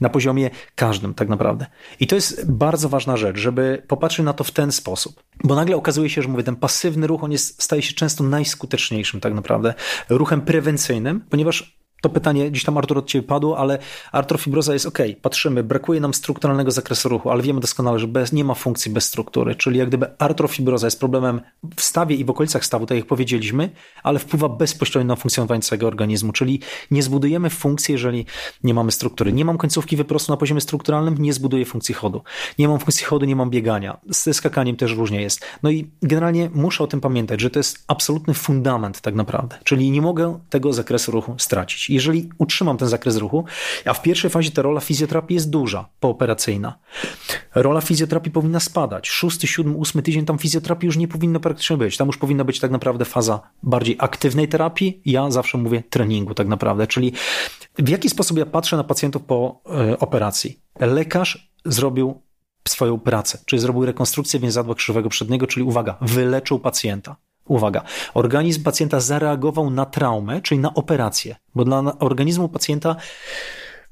Na poziomie każdym tak naprawdę. I to jest bardzo ważna rzecz, żeby popatrzeć na to w ten sposób. Bo nagle okazuje się, że mówię, ten pasywny ruch, on jest, staje się często najskuteczniejszym tak naprawdę ruchem prewencyjnym, ponieważ to pytanie gdzieś tam Artur od Ciebie padło, ale artrofibroza jest ok, patrzymy, brakuje nam strukturalnego zakresu ruchu, ale wiemy doskonale, że bez, nie ma funkcji bez struktury, czyli jak gdyby artrofibroza jest problemem w stawie i w okolicach stawu, tak jak powiedzieliśmy, ale wpływa bezpośrednio na funkcjonowanie całego organizmu, czyli nie zbudujemy funkcji, jeżeli nie mamy struktury. Nie mam końcówki wyprostu na poziomie strukturalnym, nie zbuduję funkcji chodu. Nie mam funkcji chodu, nie mam biegania. Ze skakaniem też różnie jest. No i generalnie muszę o tym pamiętać, że to jest absolutny fundament tak naprawdę, czyli nie mogę tego zakresu ruchu stracić jeżeli utrzymam ten zakres ruchu, a w pierwszej fazie ta rola fizjoterapii jest duża, pooperacyjna. Rola fizjoterapii powinna spadać. Szósty, siódmy, ósmy tydzień tam fizjoterapii już nie powinno praktycznie być. Tam już powinna być tak naprawdę faza bardziej aktywnej terapii. Ja zawsze mówię treningu tak naprawdę, czyli w jaki sposób ja patrzę na pacjentów po e, operacji. Lekarz zrobił swoją pracę, czyli zrobił rekonstrukcję więzadła krzyżowego przedniego, czyli uwaga, wyleczył pacjenta. Uwaga, organizm pacjenta zareagował na traumę, czyli na operację, bo dla organizmu pacjenta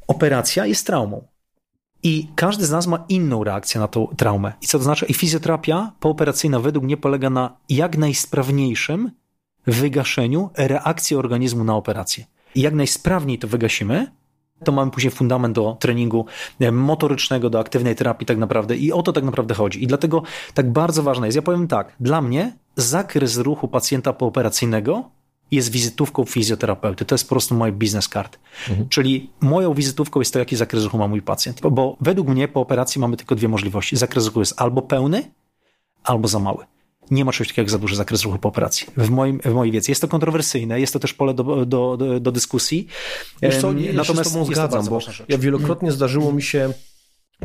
operacja jest traumą. I każdy z nas ma inną reakcję na tą traumę. I co to znaczy? I fizjoterapia pooperacyjna według mnie polega na jak najsprawniejszym wygaszeniu reakcji organizmu na operację. I jak najsprawniej to wygasimy, to mamy później fundament do treningu e, motorycznego, do aktywnej terapii tak naprawdę i o to tak naprawdę chodzi. I dlatego tak bardzo ważne jest, ja powiem tak, dla mnie zakres ruchu pacjenta pooperacyjnego jest wizytówką fizjoterapeuty. To jest po prostu mój biznes card. Mhm. Czyli moją wizytówką jest to, jaki zakres ruchu ma mój pacjent. Bo, bo według mnie po operacji mamy tylko dwie możliwości. Zakres ruchu jest albo pełny, albo za mały. Nie ma czegoś takiego jak za duży zakres ruchu po operacji. W, moim, w mojej wiedzy. Jest to kontrowersyjne, jest to też pole do, do, do, do dyskusji. Wiesz co, nie, Natomiast ja się z tobą zgadzam, bo ja wielokrotnie zdarzyło mi się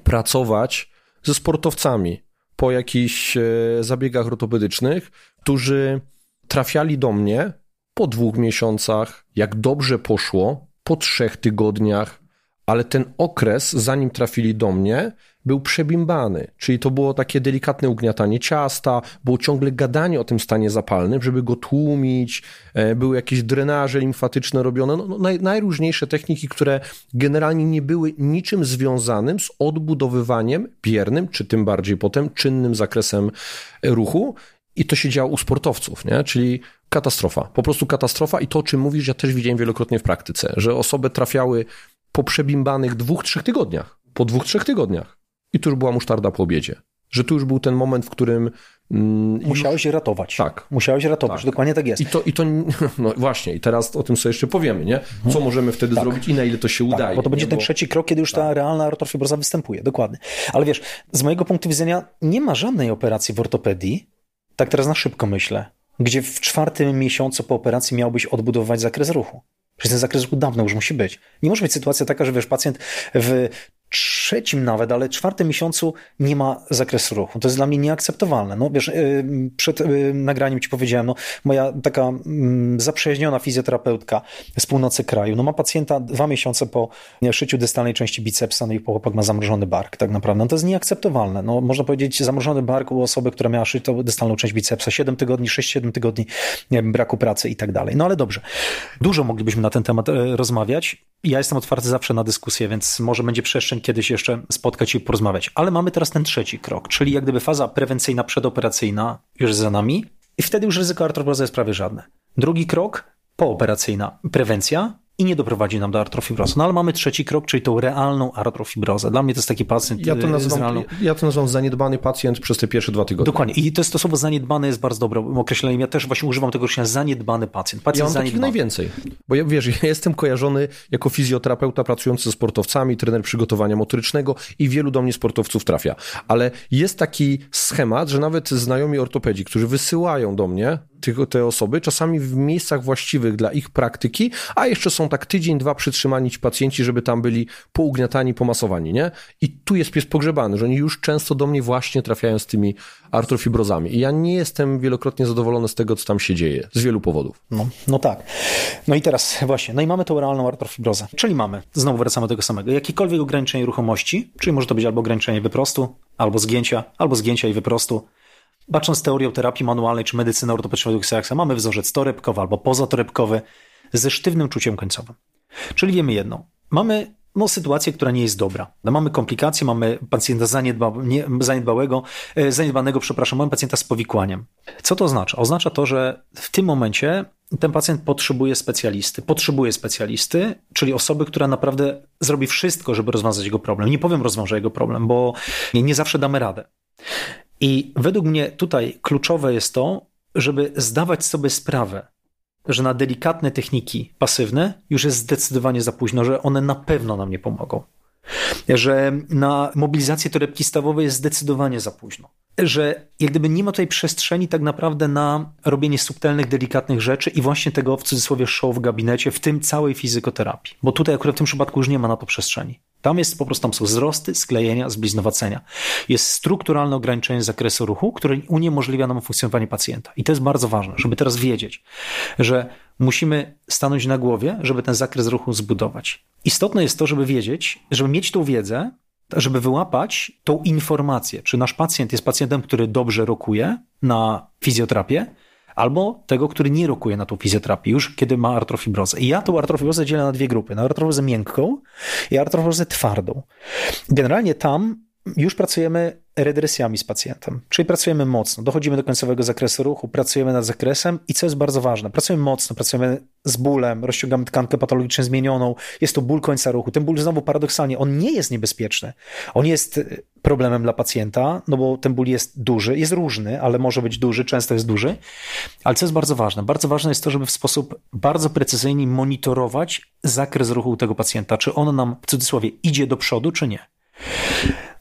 pracować ze sportowcami po jakichś e, zabiegach ortopedycznych, którzy trafiali do mnie po dwóch miesiącach, jak dobrze poszło, po trzech tygodniach, ale ten okres, zanim trafili do mnie, był przebimbany, czyli to było takie delikatne ugniatanie ciasta, było ciągle gadanie o tym stanie zapalnym, żeby go tłumić, e, były jakieś drenaże limfatyczne robione, no, no naj, najróżniejsze techniki, które generalnie nie były niczym związanym z odbudowywaniem biernym, czy tym bardziej potem czynnym zakresem ruchu. I to się działo u sportowców, nie? czyli katastrofa, po prostu katastrofa i to, o czym mówisz, ja też widziałem wielokrotnie w praktyce, że osoby trafiały po przebimbanych dwóch, trzech tygodniach, po dwóch, trzech tygodniach i tu już była musztarda po obiedzie. Że tu już był ten moment, w którym. Mm, Musiałeś już... ratować. Tak. Musiałeś ratować, tak. dokładnie tak jest. I to, I to, (laughs) no właśnie, i teraz o tym sobie jeszcze powiemy, nie? Co mhm. możemy wtedy tak. zrobić i na ile to się tak, udaje. Bo to będzie nie? ten trzeci krok, kiedy już ta tak. realna artrofibroza występuje, dokładnie. Ale wiesz, z mojego punktu widzenia nie ma żadnej operacji w ortopedii, tak teraz na szybko myślę, gdzie w czwartym miesiącu po operacji miałbyś odbudować zakres ruchu. Przecież ten zakres ruchu dawno już musi być. Nie może być sytuacja taka, że wiesz, pacjent w trzecim nawet, ale czwartym miesiącu nie ma zakresu ruchu. To jest dla mnie nieakceptowalne. No wiesz, y, przed y, nagraniem ci powiedziałem, no moja taka mm, zaprzyjaźniona fizjoterapeutka z północy kraju, no ma pacjenta dwa miesiące po szyciu dystalnej części bicepsa, no i chłopak ma zamrożony bark tak naprawdę. No to jest nieakceptowalne. No można powiedzieć zamrożony bark u osoby, która miała szytą dystalną część bicepsa, 7 tygodni, 6-7 tygodni nie wiem, braku pracy i tak dalej. No ale dobrze. Dużo moglibyśmy na ten temat e, rozmawiać. Ja jestem otwarty zawsze na dyskusję, więc może będzie przestrzeń kiedyś jeszcze spotkać i porozmawiać. Ale mamy teraz ten trzeci krok, czyli jak gdyby faza prewencyjna, przedoperacyjna już za nami i wtedy już ryzyko artropozy jest prawie żadne. Drugi krok, pooperacyjna prewencja, i nie doprowadzi nam do artrofibrozy. No ale mamy trzeci krok, czyli tą realną artrofibrozę. Dla mnie to jest taki pacjent ja to y, nazywam, realną... Ja to nazywam zaniedbany pacjent przez te pierwsze dwa tygodnie. Dokładnie. I to jest to słowo zaniedbany jest bardzo dobrym określeniem. Ja też właśnie używam tego określenia zaniedbany pacjent. Pacjent ja mam zaniedbany. najwięcej. Bo ja, wiesz, (laughs) ja jestem kojarzony jako fizjoterapeuta pracujący ze sportowcami, trener przygotowania motorycznego i wielu do mnie sportowców trafia. Ale jest taki schemat, że nawet znajomi ortopedzi, którzy wysyłają do mnie tych, te osoby, czasami w miejscach właściwych dla ich praktyki, a jeszcze są tak tydzień, dwa przytrzymani ci pacjenci, żeby tam byli pougniatani, pomasowani, nie? I tu jest pies pogrzebany, że oni już często do mnie właśnie trafiają z tymi artrofibrozami. I ja nie jestem wielokrotnie zadowolony z tego, co tam się dzieje, z wielu powodów. No, no tak. No i teraz właśnie, no i mamy tą realną artrofibrozę, czyli mamy, znowu wracamy do tego samego, jakiekolwiek ograniczenie ruchomości, czyli może to być albo ograniczenie wyprostu, albo zgięcia, albo zgięcia i wyprostu, Bacząc teorią terapii manualnej czy medycyny ortopedycznej według mamy wzorzec torebkowy albo pozatorebkowy ze sztywnym czuciem końcowym. Czyli wiemy jedno. Mamy no, sytuację, która nie jest dobra. No, mamy komplikacje, mamy pacjenta zaniedba, nie, zaniedbałego, e, zaniedbanego, przepraszam, mamy pacjenta z powikłaniem. Co to oznacza? Oznacza to, że w tym momencie ten pacjent potrzebuje specjalisty. Potrzebuje specjalisty, czyli osoby, która naprawdę zrobi wszystko, żeby rozwiązać jego problem. Nie powiem rozwiąże jego problem, bo nie, nie zawsze damy radę. I według mnie tutaj kluczowe jest to, żeby zdawać sobie sprawę, że na delikatne techniki pasywne już jest zdecydowanie za późno, że one na pewno nam nie pomogą. Że na mobilizację torebki stawowej jest zdecydowanie za późno. Że jak gdyby nie ma tutaj przestrzeni tak naprawdę na robienie subtelnych, delikatnych rzeczy i właśnie tego w cudzysłowie show w gabinecie, w tym całej fizykoterapii. Bo tutaj akurat w tym przypadku już nie ma na to przestrzeni. Tam jest po prostu, tam są wzrosty, sklejenia, zbliznowacenia. Jest strukturalne ograniczenie zakresu ruchu, które uniemożliwia nam funkcjonowanie pacjenta. I to jest bardzo ważne, żeby teraz wiedzieć, że musimy stanąć na głowie, żeby ten zakres ruchu zbudować. Istotne jest to, żeby wiedzieć, żeby mieć tą wiedzę, żeby wyłapać tą informację, czy nasz pacjent jest pacjentem, który dobrze rokuje na fizjoterapię, albo tego, który nie rokuje na tą fizjoterapię, już kiedy ma artrofibrozę. I ja tą artrofibrozę dzielę na dwie grupy, na artrofibrozę miękką i artrofibrozę twardą. Generalnie tam już pracujemy redresjami z pacjentem, czyli pracujemy mocno, dochodzimy do końcowego zakresu ruchu, pracujemy nad zakresem i co jest bardzo ważne, pracujemy mocno, pracujemy z bólem, rozciągamy tkankę patologicznie zmienioną, jest to ból końca ruchu. Ten ból znowu paradoksalnie, on nie jest niebezpieczny, on jest problemem dla pacjenta, no bo ten ból jest duży, jest różny, ale może być duży, często jest duży, ale co jest bardzo ważne? Bardzo ważne jest to, żeby w sposób bardzo precyzyjny monitorować zakres ruchu tego pacjenta, czy on nam w cudzysłowie idzie do przodu, czy nie.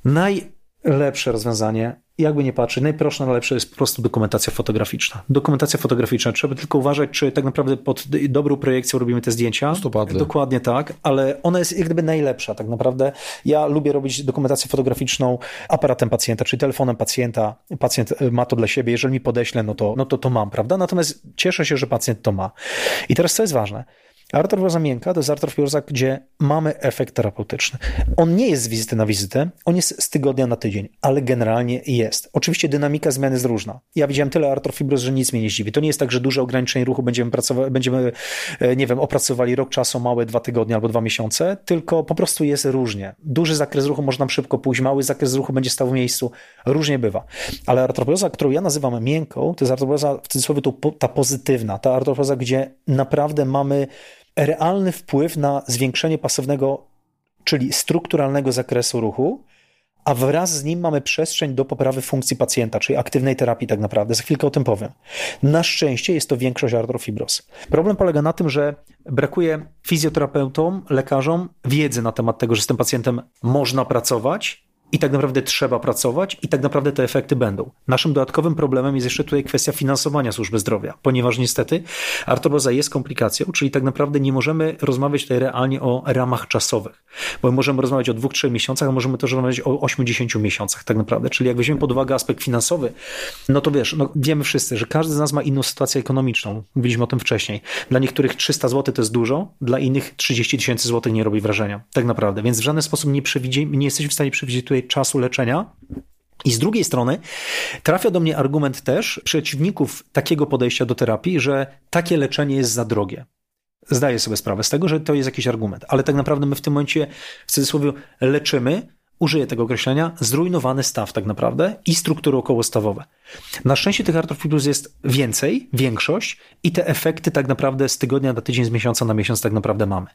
Najlepsze rozwiązanie, jakby nie patrzeć, najprostsze, najlepsze jest po prostu dokumentacja fotograficzna. Dokumentacja fotograficzna. Trzeba tylko uważać, czy tak naprawdę pod dobrą projekcją robimy te zdjęcia. Stopadle. Dokładnie tak, ale ona jest jak gdyby najlepsza tak naprawdę. Ja lubię robić dokumentację fotograficzną aparatem pacjenta, czyli telefonem pacjenta. Pacjent ma to dla siebie. Jeżeli mi podeślę, no to, no to to mam, prawda? Natomiast cieszę się, że pacjent to ma. I teraz co jest ważne? Artrofiroza miękka to jest artrofiroza, gdzie mamy efekt terapeutyczny. On nie jest z wizyty na wizytę, on jest z tygodnia na tydzień, ale generalnie jest. Oczywiście dynamika zmiany jest różna. Ja widziałem tyle artrofibroz, że nic mnie nie zdziwi. To nie jest tak, że duże ograniczenie ruchu będziemy, pracować, będziemy e, nie wiem, opracowali rok czasu, małe dwa tygodnie albo dwa miesiące, tylko po prostu jest różnie. Duży zakres ruchu można nam szybko pójść, mały zakres ruchu będzie stał w miejscu. Różnie bywa. Ale artrofiroza, którą ja nazywam miękką, to jest artrofiroza w cudzysłowie ta pozytywna, ta artrofiroza, gdzie naprawdę mamy realny wpływ na zwiększenie pasywnego, czyli strukturalnego zakresu ruchu, a wraz z nim mamy przestrzeń do poprawy funkcji pacjenta, czyli aktywnej terapii tak naprawdę. Za chwilkę o tym powiem. Na szczęście jest to większość artrofibroz. Problem polega na tym, że brakuje fizjoterapeutom, lekarzom wiedzy na temat tego, że z tym pacjentem można pracować i tak naprawdę trzeba pracować i tak naprawdę te efekty będą. Naszym dodatkowym problemem jest jeszcze tutaj kwestia finansowania służby zdrowia, ponieważ niestety artroboza jest komplikacją, czyli tak naprawdę nie możemy rozmawiać tutaj realnie o ramach czasowych, bo możemy rozmawiać o dwóch, trzech miesiącach, a możemy też rozmawiać o 80 miesiącach tak naprawdę, czyli jak weźmiemy pod uwagę aspekt finansowy, no to wiesz, no wiemy wszyscy, że każdy z nas ma inną sytuację ekonomiczną, mówiliśmy o tym wcześniej. Dla niektórych 300 zł to jest dużo, dla innych 30 tysięcy złotych nie robi wrażenia, tak naprawdę, więc w żaden sposób nie, nie jesteśmy w stanie przewidzieć tutaj czasu leczenia. I z drugiej strony trafia do mnie argument też przeciwników takiego podejścia do terapii, że takie leczenie jest za drogie. Zdaję sobie sprawę z tego, że to jest jakiś argument, ale tak naprawdę my w tym momencie w cudzysłowie leczymy użyję tego określenia, zrujnowany staw tak naprawdę i struktury okołostawowe. Na szczęście tych artrofibruz jest więcej, większość i te efekty tak naprawdę z tygodnia na tydzień, z miesiąca na miesiąc tak naprawdę mamy.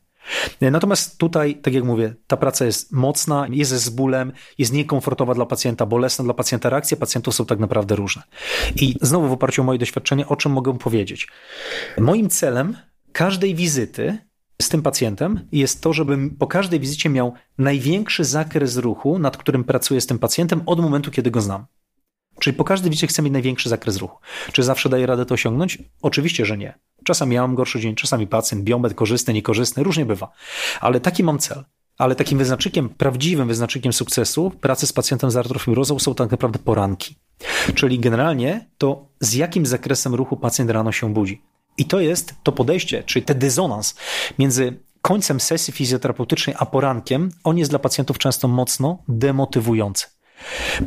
Natomiast tutaj, tak jak mówię, ta praca jest mocna, jest z bólem, jest niekomfortowa dla pacjenta, bolesna dla pacjenta, reakcje pacjentów są tak naprawdę różne. I znowu w oparciu o moje doświadczenie, o czym mogę powiedzieć? Moim celem każdej wizyty z tym pacjentem jest to, żebym po każdej wizycie miał największy zakres ruchu, nad którym pracuję z tym pacjentem od momentu, kiedy go znam. Czyli po każdej wizycie chcę mieć największy zakres ruchu. Czy zawsze daję radę to osiągnąć? Oczywiście, że nie. Czasami ja mam gorszy dzień, czasami pacjent, biomet korzystny, niekorzystny, różnie bywa. Ale taki mam cel. Ale takim wyznacznikiem, prawdziwym wyznacznikiem sukcesu pracy z pacjentem z artrofibrozą są tak naprawdę poranki. Czyli generalnie to z jakim zakresem ruchu pacjent rano się budzi. I to jest to podejście, czyli ten dysonans między końcem sesji fizjoterapeutycznej a porankiem, on jest dla pacjentów często mocno demotywujący.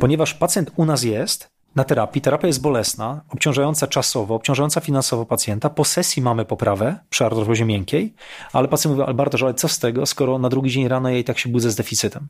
Ponieważ pacjent u nas jest na terapii, terapia jest bolesna, obciążająca czasowo, obciążająca finansowo pacjenta. Po sesji mamy poprawę przy artrozie miękkiej, ale pacjent mówi, Alberto, ale co z tego, skoro na drugi dzień rano i tak się budzę z deficytem.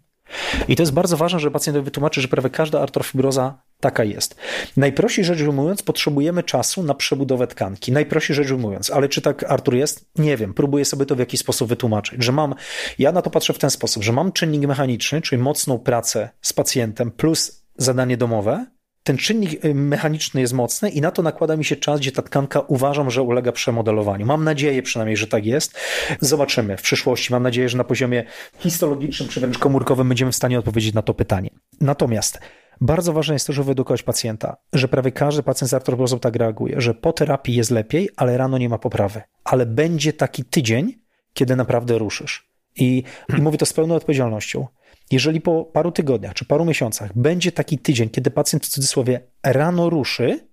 I to jest bardzo ważne, że pacjent wytłumaczy, że prawie każda artrofibroza taka jest. Najprościej rzecz ujmując, potrzebujemy czasu na przebudowę tkanki. Najprościej rzecz ujmując. Ale czy tak, Artur, jest? Nie wiem. Próbuję sobie to w jakiś sposób wytłumaczyć. Że mam, ja na to patrzę w ten sposób, że mam czynnik mechaniczny, czyli mocną pracę z pacjentem plus zadanie domowe, ten czynnik y, mechaniczny jest mocny i na to nakłada mi się czas, gdzie ta tkanka uważam, że ulega przemodelowaniu. Mam nadzieję przynajmniej, że tak jest. Zobaczymy w przyszłości. Mam nadzieję, że na poziomie histologicznym czy wręcz komórkowym będziemy w stanie odpowiedzieć na to pytanie. Natomiast bardzo ważne jest to, żeby wyedukować pacjenta, że prawie każdy pacjent z artrobrozą tak reaguje, że po terapii jest lepiej, ale rano nie ma poprawy. Ale będzie taki tydzień, kiedy naprawdę ruszysz. I, i mówię to z pełną odpowiedzialnością. Jeżeli po paru tygodniach czy paru miesiącach będzie taki tydzień, kiedy pacjent w cudzysłowie rano ruszy,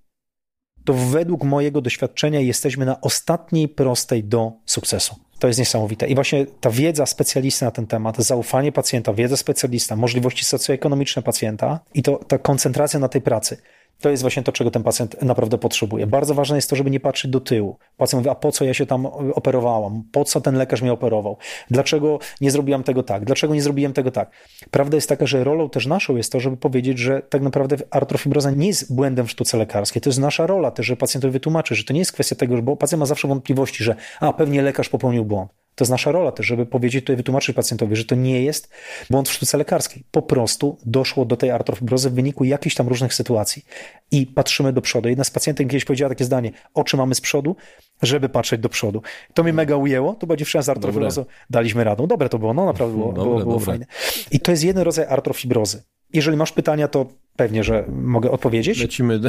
to według mojego doświadczenia jesteśmy na ostatniej prostej do sukcesu. To jest niesamowite. I właśnie ta wiedza specjalisty na ten temat, zaufanie pacjenta, wiedza specjalista, możliwości socjoekonomiczne pacjenta i to ta koncentracja na tej pracy to jest właśnie to, czego ten pacjent naprawdę potrzebuje. Bardzo ważne jest to, żeby nie patrzeć do tyłu. Pacjent mówi, a po co ja się tam operowałam? Po co ten lekarz mnie operował? Dlaczego nie zrobiłam tego tak? Dlaczego nie zrobiłem tego tak? Prawda jest taka, że rolą też naszą jest to, żeby powiedzieć, że tak naprawdę artrofibroza nie jest błędem w sztuce lekarskiej. To jest nasza rola też, że pacjentowi wytłumaczy, że to nie jest kwestia tego, bo pacjent ma zawsze wątpliwości, że a, pewnie lekarz popełnił błąd. To jest nasza rola też, żeby powiedzieć tutaj, wytłumaczyć pacjentowi, że to nie jest błąd w sztuce lekarskiej. Po prostu doszło do tej artrofibrozy w wyniku jakichś tam różnych sytuacji. I patrzymy do przodu. Jedna z pacjentek kiedyś powiedziała takie zdanie, oczy mamy z przodu, żeby patrzeć do przodu. To mnie mega ujęło, to była dziewczyna z artrofibrozą, daliśmy radę. Dobre to było, no naprawdę było, dobre, było, było dobre. fajne. I to jest jeden rodzaj artrofibrozy. Jeżeli masz pytania, to pewnie, że mogę odpowiedzieć. Lecimy.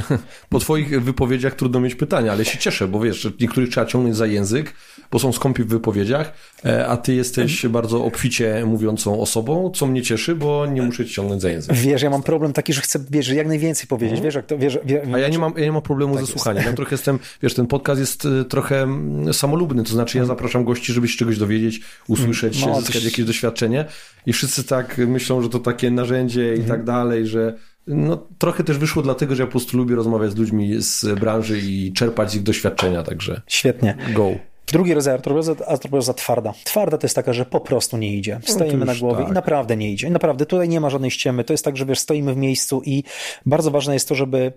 Po twoich wypowiedziach trudno mieć pytania, ale się cieszę, bo wiesz, że niektórych trzeba ciągnąć za język, bo są skąpi w wypowiedziach, e, a ty jesteś bardzo obficie mówiącą osobą, co mnie cieszy, bo nie muszę ci ciągnąć za język. Wiesz, ja mam problem taki, że chcę, wiesz, jak najwięcej powiedzieć, mhm. wiesz, jak to, wiesz, wiesz, A ja nie mam, ja nie mam problemu tak ze słuchaniem. Ja trochę jestem, wiesz, ten podcast jest e, trochę mm, samolubny, to znaczy ja mhm. zapraszam gości, żeby się czegoś dowiedzieć, usłyszeć, no, zyskać jakieś doświadczenie i wszyscy tak myślą, że to takie narzędzie i mhm. tak dalej, że no, trochę też wyszło dlatego, że ja po prostu lubię rozmawiać z ludźmi z branży i czerpać z ich doświadczenia, także. Świetnie. Go. Drugi rodzaj artropoza, artropoza twarda. Twarda to jest taka, że po prostu nie idzie. No Stajemy no na głowie tak. i naprawdę nie idzie. I naprawdę tutaj nie ma żadnej ściemy. To jest tak, że wiesz, stoimy w miejscu i bardzo ważne jest to, żeby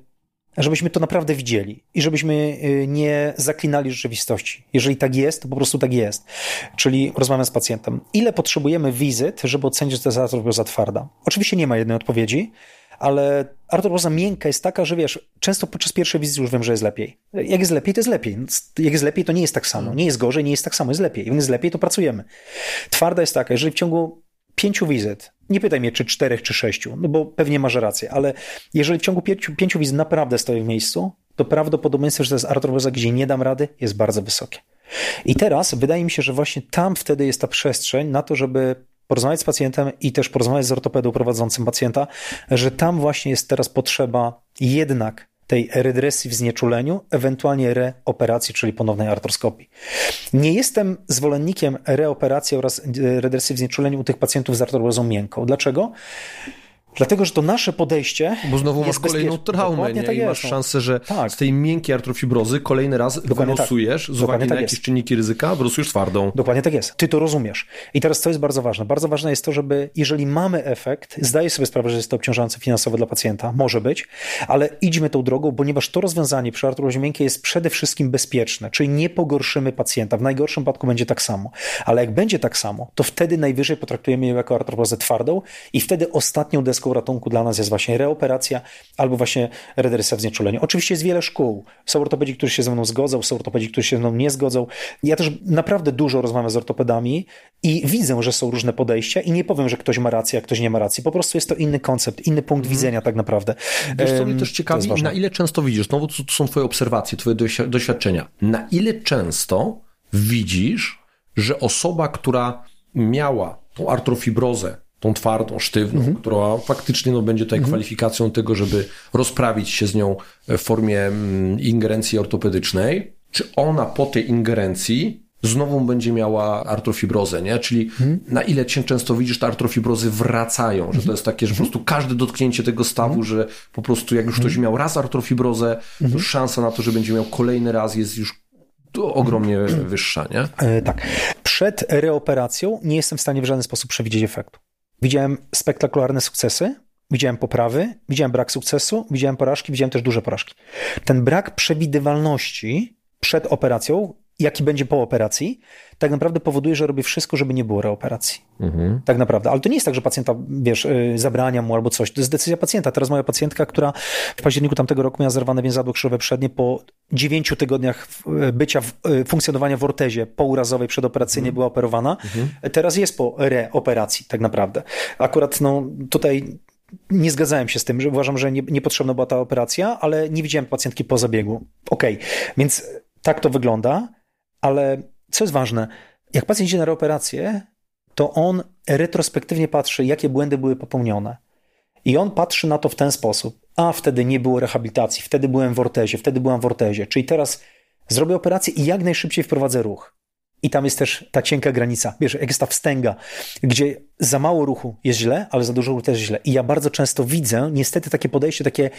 żebyśmy to naprawdę widzieli i żebyśmy y, nie zaklinali rzeczywistości. Jeżeli tak jest, to po prostu tak jest. Czyli rozmawiam z pacjentem. Ile potrzebujemy wizyt, żeby ocenić, że to jest artropoza twarda? Oczywiście nie ma jednej odpowiedzi ale artropoza miękka jest taka, że wiesz, często podczas pierwszej wizyty już wiem, że jest lepiej. Jak jest lepiej, to jest lepiej. Jak jest lepiej, to nie jest tak samo. Nie jest gorzej, nie jest tak samo, jest lepiej. Jak jest lepiej, to pracujemy. Twarda jest taka, jeżeli w ciągu pięciu wizyt, nie pytaj mnie, czy czterech, czy sześciu, no bo pewnie masz rację, ale jeżeli w ciągu pięciu, pięciu wizyt naprawdę stoję w miejscu, to prawdopodobieństwo, że to jest artropoza, gdzie nie dam rady, jest bardzo wysokie. I teraz wydaje mi się, że właśnie tam wtedy jest ta przestrzeń na to, żeby porozmawiać z pacjentem i też porozmawiać z ortopedą prowadzącym pacjenta, że tam właśnie jest teraz potrzeba jednak tej redresji w znieczuleniu, ewentualnie reoperacji, czyli ponownej artroskopii. Nie jestem zwolennikiem reoperacji oraz redresji w znieczuleniu u tych pacjentów z artrozą miękką. Dlaczego? Dlatego, że to nasze podejście. Bo znowu masz kolejną traumę nie? Tak i masz no. szansę, że tak. z tej miękkiej artrofibrozy kolejny raz Dokładnie wylosujesz tak. z uwagi na tak jakieś jest. czynniki ryzyka, wylosujesz twardą. Dokładnie tak jest. Ty to rozumiesz. I teraz co jest bardzo ważne? Bardzo ważne jest to, żeby jeżeli mamy efekt, zdaję sobie sprawę, że jest to obciążające finansowo dla pacjenta, może być, ale idźmy tą drogą, ponieważ to rozwiązanie przy artrozie miękkiej jest przede wszystkim bezpieczne, czyli nie pogorszymy pacjenta. W najgorszym przypadku będzie tak samo. Ale jak będzie tak samo, to wtedy najwyżej potraktujemy ją jako artrozę twardą i wtedy ostatnią deską deską ratunku dla nas jest właśnie reoperacja albo właśnie redresja w znieczuleniu. Oczywiście jest wiele szkół. Są ortopedzi, którzy się ze mną zgodzą, są ortopedzi, którzy się ze mną nie zgodzą. Ja też naprawdę dużo rozmawiam z ortopedami i widzę, że są różne podejścia i nie powiem, że ktoś ma rację, a ktoś nie ma racji. Po prostu jest to inny koncept, inny punkt hmm. widzenia tak naprawdę. Wiesz, co mnie też ciekawi, na ile często widzisz, no bo to są twoje obserwacje, twoje doświadczenia, na ile często widzisz, że osoba, która miała tą artrofibrozę, tą twardą, sztywną, mhm. która faktycznie no, będzie tutaj mhm. kwalifikacją tego, żeby rozprawić się z nią w formie mm, ingerencji ortopedycznej, czy ona po tej ingerencji znowu będzie miała artrofibrozę, nie? Czyli mhm. na ile cię często widzisz, te artrofibrozy wracają, że to mhm. jest takie, że po prostu każde dotknięcie tego stawu, mhm. że po prostu jak już ktoś miał raz artrofibrozę, to szansa na to, że będzie miał kolejny raz jest już ogromnie wyższa, nie? E, tak. Przed reoperacją nie jestem w stanie w żaden sposób przewidzieć efektu. Widziałem spektakularne sukcesy, widziałem poprawy, widziałem brak sukcesu, widziałem porażki, widziałem też duże porażki. Ten brak przewidywalności przed operacją jaki będzie po operacji, tak naprawdę powoduje, że robię wszystko, żeby nie było reoperacji. Mhm. Tak naprawdę. Ale to nie jest tak, że pacjenta, wiesz, y, zabrania mu albo coś. To jest decyzja pacjenta. Teraz moja pacjentka, która w październiku tamtego roku miała zerwane więzadło krzyżowe przednie po dziewięciu tygodniach y, bycia, y, funkcjonowania w ortezie pourazowej przedoperacyjnie mhm. była operowana. Mhm. Teraz jest po reoperacji tak naprawdę. Akurat no, tutaj nie zgadzałem się z tym, że uważam, że nie, niepotrzebna była ta operacja, ale nie widziałem pacjentki po zabiegu. Okej, okay. więc tak to wygląda. Ale co jest ważne, jak pacjent idzie na reoperację, to on retrospektywnie patrzy, jakie błędy były popełnione. I on patrzy na to w ten sposób. A wtedy nie było rehabilitacji, wtedy byłem w ortezie, wtedy byłam w ortezie. Czyli teraz zrobię operację i jak najszybciej wprowadzę ruch. I tam jest też ta cienka granica. Wiesz, jak jest ta wstęga, gdzie za mało ruchu jest źle, ale za dużo ruchu też źle. I ja bardzo często widzę, niestety takie podejście, takie,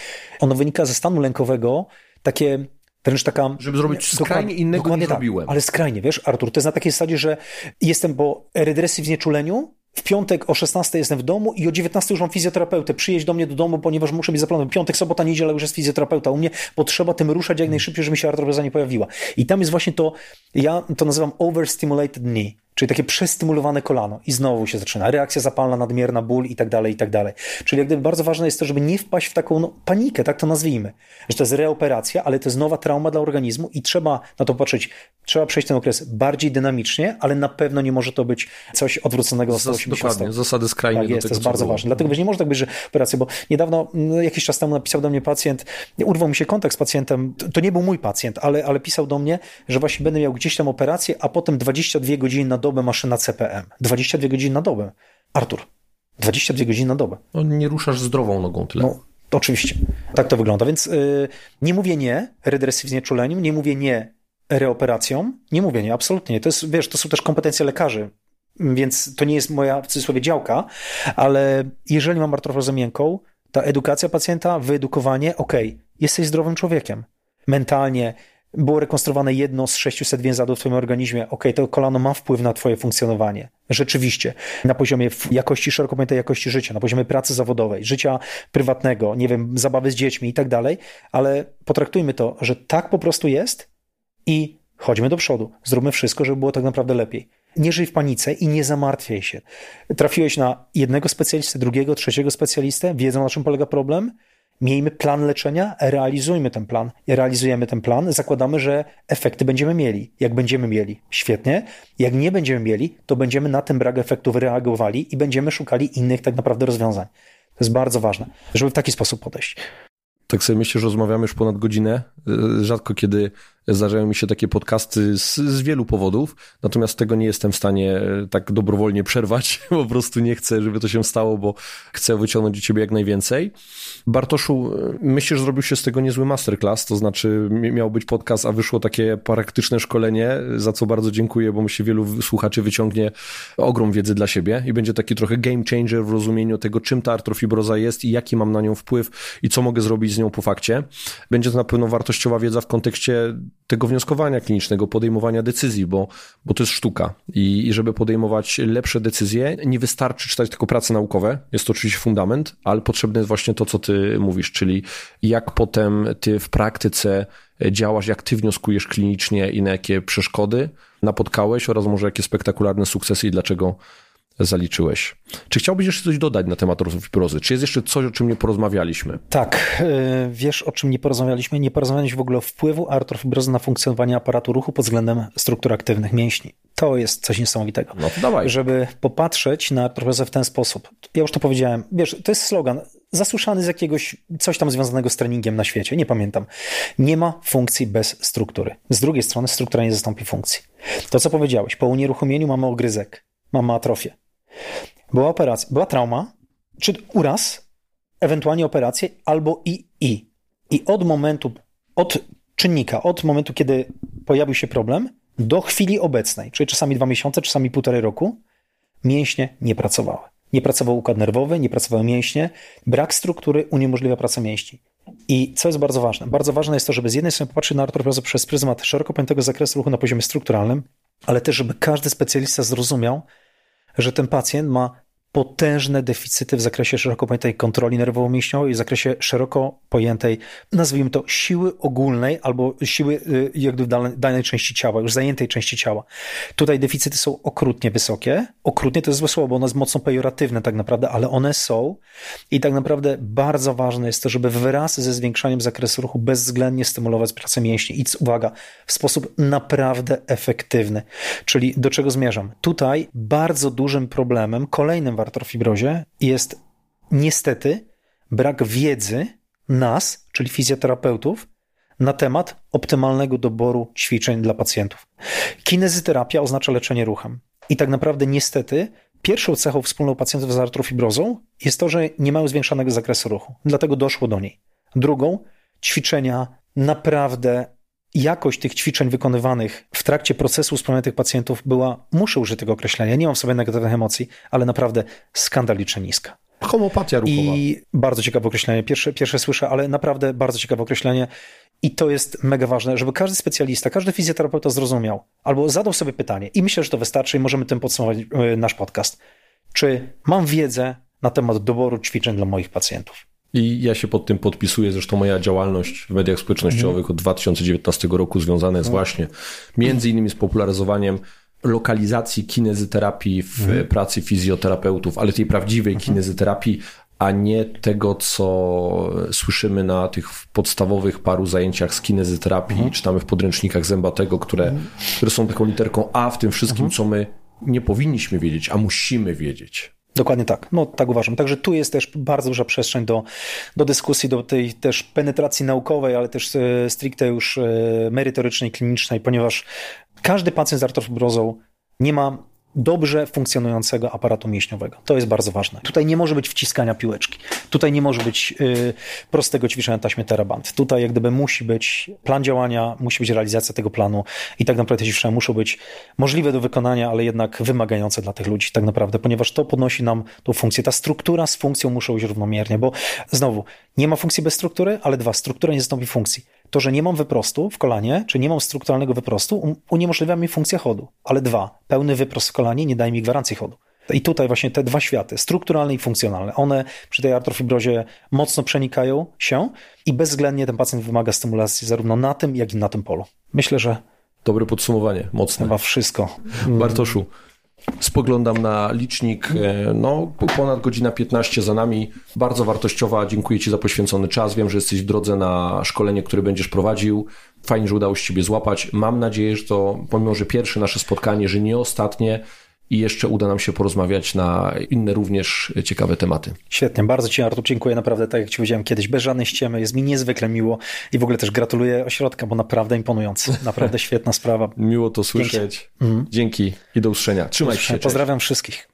ono wynika ze stanu lękowego, takie Wręcz taka... Żeby zrobić skrajnie innego niż tak, robiłem. Ale skrajnie, wiesz, Artur, to jest na takiej zasadzie, że jestem po redresji w znieczuleniu, w piątek o 16 jestem w domu i o 19 już mam fizjoterapeutę. Przyjeźdź do mnie do domu, ponieważ muszę być zaplanowany. Piątek, sobota, niedziela już jest fizjoterapeuta u mnie, bo trzeba tym ruszać jak najszybciej, żeby mi się artroza nie pojawiła. I tam jest właśnie to, ja to nazywam overstimulated knee czyli takie przestymulowane kolano i znowu się zaczyna reakcja zapalna, nadmierna ból i tak dalej, i tak dalej. Czyli jak gdyby bardzo ważne jest to, żeby nie wpaść w taką no, panikę, tak to nazwijmy, że to jest reoperacja, ale to jest nowa trauma dla organizmu i trzeba na to patrzeć, trzeba przejść ten okres bardziej dynamicznie, ale na pewno nie może to być coś odwróconego do 180 Dokładnie, zasady skrajnie tak, jest, tego, to jest bardzo było. ważne. Dlatego nie może tak być, że operacja, bo niedawno, no, jakiś czas temu napisał do mnie pacjent, urwał mi się kontakt z pacjentem, to nie był mój pacjent, ale, ale pisał do mnie, że właśnie będę miał gdzieś tam operację, a potem 22 godziny na dobę maszyna CPM. 22 godziny na dobę. Artur, 22 godziny na dobę. No, nie ruszasz zdrową nogą tyle. No, oczywiście. Tak to wygląda. Więc yy, nie mówię nie redresji w znieczuleniu, nie mówię nie reoperacją, nie mówię nie, absolutnie nie. To jest, wiesz, to są też kompetencje lekarzy, więc to nie jest moja, w cudzysłowie, działka, ale jeżeli mam artrofozę miękką, ta edukacja pacjenta, wyedukowanie, ok, jesteś zdrowym człowiekiem. Mentalnie, było rekonstruowane jedno z 600 więzadł w twoim organizmie, ok, to kolano ma wpływ na twoje funkcjonowanie. Rzeczywiście. Na poziomie jakości, szeroko pojętej jakości życia, na poziomie pracy zawodowej, życia prywatnego, nie wiem, zabawy z dziećmi i tak dalej, ale potraktujmy to, że tak po prostu jest i chodźmy do przodu. Zróbmy wszystko, żeby było tak naprawdę lepiej. Nie żyj w panice i nie zamartwiaj się. Trafiłeś na jednego specjalistę, drugiego, trzeciego specjalistę, wiedzą na czym polega problem, Miejmy plan leczenia, realizujmy ten plan. Realizujemy ten plan, zakładamy, że efekty będziemy mieli. Jak będziemy mieli, świetnie. Jak nie będziemy mieli, to będziemy na ten brak efektów reagowali i będziemy szukali innych tak naprawdę rozwiązań. To jest bardzo ważne, żeby w taki sposób podejść. Tak sobie myślę, że rozmawiamy już ponad godzinę. Rzadko kiedy Zdarzają mi się takie podcasty z, z, wielu powodów, natomiast tego nie jestem w stanie e, tak dobrowolnie przerwać. (laughs) Po prostu nie chcę, żeby to się stało, bo chcę wyciągnąć od ciebie jak najwięcej. Bartoszu, e, myślę, że zrobił się z tego niezły masterclass, to znaczy miał być podcast, a wyszło takie praktyczne szkolenie, za co bardzo dziękuję, bo myślę, wielu słuchaczy wyciągnie ogrom wiedzy dla siebie i będzie taki trochę game changer w rozumieniu tego, czym ta artrofibroza jest i jaki mam na nią wpływ i co mogę zrobić z nią po fakcie. Będzie to na pewno wartościowa wiedza w kontekście tego wnioskowania klinicznego, podejmowania decyzji, bo, bo to jest sztuka. I, I żeby podejmować lepsze decyzje, nie wystarczy czytać tylko prace naukowe, jest to oczywiście fundament, ale potrzebne jest właśnie to, co ty mówisz, czyli jak potem ty w praktyce działasz, jak ty wnioskujesz klinicznie i na jakie przeszkody napotkałeś oraz może jakie spektakularne sukcesy i dlaczego zaliczyłeś. Czy chciałbyś jeszcze coś dodać na temat artrofibrozy? Czy jest jeszcze coś, o czym nie porozmawialiśmy? Tak, y, wiesz o czym nie porozmawialiśmy? Nie porozmawialiśmy w ogóle o wpływu artrofibrozy na funkcjonowanie aparatu ruchu pod względem struktur aktywnych mięśni. To jest coś niesamowitego. No to dawaj. Żeby popatrzeć na artrofibrozę w ten sposób. Ja już to powiedziałem. Wiesz, to jest slogan zasłyszany z jakiegoś, coś tam związanego z treningiem na świecie, nie pamiętam. Nie ma funkcji bez struktury. Z drugiej strony struktura nie zastąpi funkcji. To, co powiedziałeś, po unieruchomieniu mamy ogryzek, mamy atrofię. Była operacja, była trauma, czy uraz, ewentualnie operację, albo i, i. I od momentu, od czynnika, od momentu, kiedy pojawił się problem, do chwili obecnej, czyli czasami dwa miesiące, czasami półtorej roku, mięśnie nie pracowały. Nie pracował układ nerwowy, nie pracowały mięśnie. Brak struktury uniemożliwia pracę mięśni. I co jest bardzo ważne? Bardzo ważne jest to, żeby z jednej strony popatrzeć na artrofibrozę przez pryzmat szeroko pojętego zakresu ruchu na poziomie strukturalnym, ale też, żeby każdy specjalista zrozumiał, że ten pacjent ma potężne deficyty w zakresie szeroko pojętej kontroli nerwowo-mięśniowej, w zakresie szeroko pojętej, nazwijmy to, siły ogólnej albo siły y, jakby w danej części ciała, już zajętej części ciała. Tutaj deficyty są okrutnie wysokie. Okrutnie to jest złe słowo, bo ono jest mocno pejoratywne tak naprawdę, ale one są i tak naprawdę bardzo ważne jest to, żeby wraz ze zwiększaniem zakresu ruchu bezwzględnie stymulować pracę mięśni i uwaga, w sposób naprawdę efektywny. Czyli do czego zmierzam? Tutaj bardzo dużym problemem, kolejnym w artrofibrozie jest niestety brak wiedzy nas, czyli fizjoterapeutów, na temat optymalnego doboru ćwiczeń dla pacjentów. Kinezyterapia oznacza leczenie ruchem. I tak naprawdę niestety pierwszą cechą wspólną pacjentów z artrofibrozą jest to, że nie mają zwiększonego zakresu ruchu. Dlatego doszło do niej. Drugą, ćwiczenia naprawdę jakość tych ćwiczeń wykonywanych w trakcie procesu usprawniania tych pacjentów była, muszę użyć tego określenia, nie mam w sobie negatywnych emocji, ale naprawdę skandalicznie niska. Homopatia ruchowa. I bardzo ciekawe określenie. Pierwsze, pierwsze słyszę, ale naprawdę bardzo ciekawe określenie. I to jest mega ważne, żeby każdy specjalista, każdy fizjoterapeuta zrozumiał albo zadał sobie pytanie. I myślę, że to wystarczy i możemy tym podsumować e, nasz podcast. Czy mam wiedzę na temat doboru ćwiczeń dla moich pacjentów? I ja się pod tym podpisuję, zresztą moja działalność w mediach społecznościowych mhm. od 2019 roku związana jest właśnie między innymi z popularyzowaniem lokalizacji kinezyterapii w mhm. pracy fizjoterapeutów, ale tej prawdziwej mhm. kinezyterapii, a nie tego, co słyszymy na tych podstawowych paru zajęciach z kinezyterapii, mhm. czytamy w podręcznikach Zębatego, które, mhm. które są taką literką A w tym wszystkim, mhm. co my nie powinniśmy wiedzieć, a musimy wiedzieć. Dokładnie tak. No tak uważam. Także tu jest też bardzo duża przestrzeń do, do dyskusji, do tej też penetracji naukowej, ale też e, stricte już e, merytorycznej, klinicznej, ponieważ każdy pacjent z artrofibrozą nie ma dobrze funkcjonującego aparatu mięśniowego. To jest bardzo ważne. Tutaj nie może być wciskania piłeczki. Tutaj nie może być y, prostego ćwiczenia taśmy teraband. Tutaj jak gdyby musi być plan działania, musi być realizacja tego planu i tak naprawdę te ćwiczenia muszą być możliwe do wykonania, ale jednak wymagające dla tych ludzi tak naprawdę, ponieważ to podnosi nam tą funkcję. Ta struktura z funkcją muszą iść równomiernie, bo znowu, nie ma funkcji bez struktury, ale dwa, struktura nie zastąpi funkcji. To, że nie mam wyprostu w kolanie, czy nie mam strukturalnego wyprostu, uniemożliwia mi funkcję chodu. Ale dwa, pełny wyprost w kolanie nie daje mi gwarancji chodu. I tutaj właśnie te dwa światy, strukturalne i funkcjonalne, one przy tej artrofibrozie mocno przenikają się i bezwzględnie ten pacjent wymaga stymulacji zarówno na tym, jak i na tym polu. Myślę, że. Dobre podsumowanie, mocne. Chyba wszystko. Bartoszu, Spoglądam na licznik, e, no ponad godzina 15 za nami, bardzo wartościowa, dziękuję Ci za poświęcony czas, wiem, że jesteś w drodze na szkolenie, które będziesz prowadził, fajnie, że udało się Ciebie złapać, mam nadzieję, że to, pomimo, że pierwsze nasze spotkanie, że nie ostatnie, i jeszcze uda nam się porozmawiać na inne również ciekawe tematy. Świetnie, bardzo Ci Artur dziękuję naprawdę, tak jak Ci powiedziałem kiedyś, bez żadnej ściemy, jest mi niezwykle miło i w ogóle też gratuluję ośrodka, bo naprawdę imponujący, naprawdę świetna sprawa. (laughs) Miło to słyszeć. Dzięki. Dzięki i do usłyszenia. Trzymaj do się. Pozdrawiam wszystkich.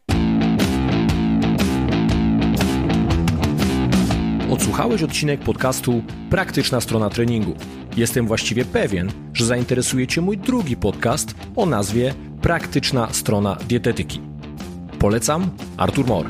Odsłuchałeś odcinek podcastu Praktyczna strona treningu. Jestem właściwie pewien, że zainteresuje Cię mój drugi podcast o nazwie Praktyczna strona dietetyki. Polecam Artur Mor.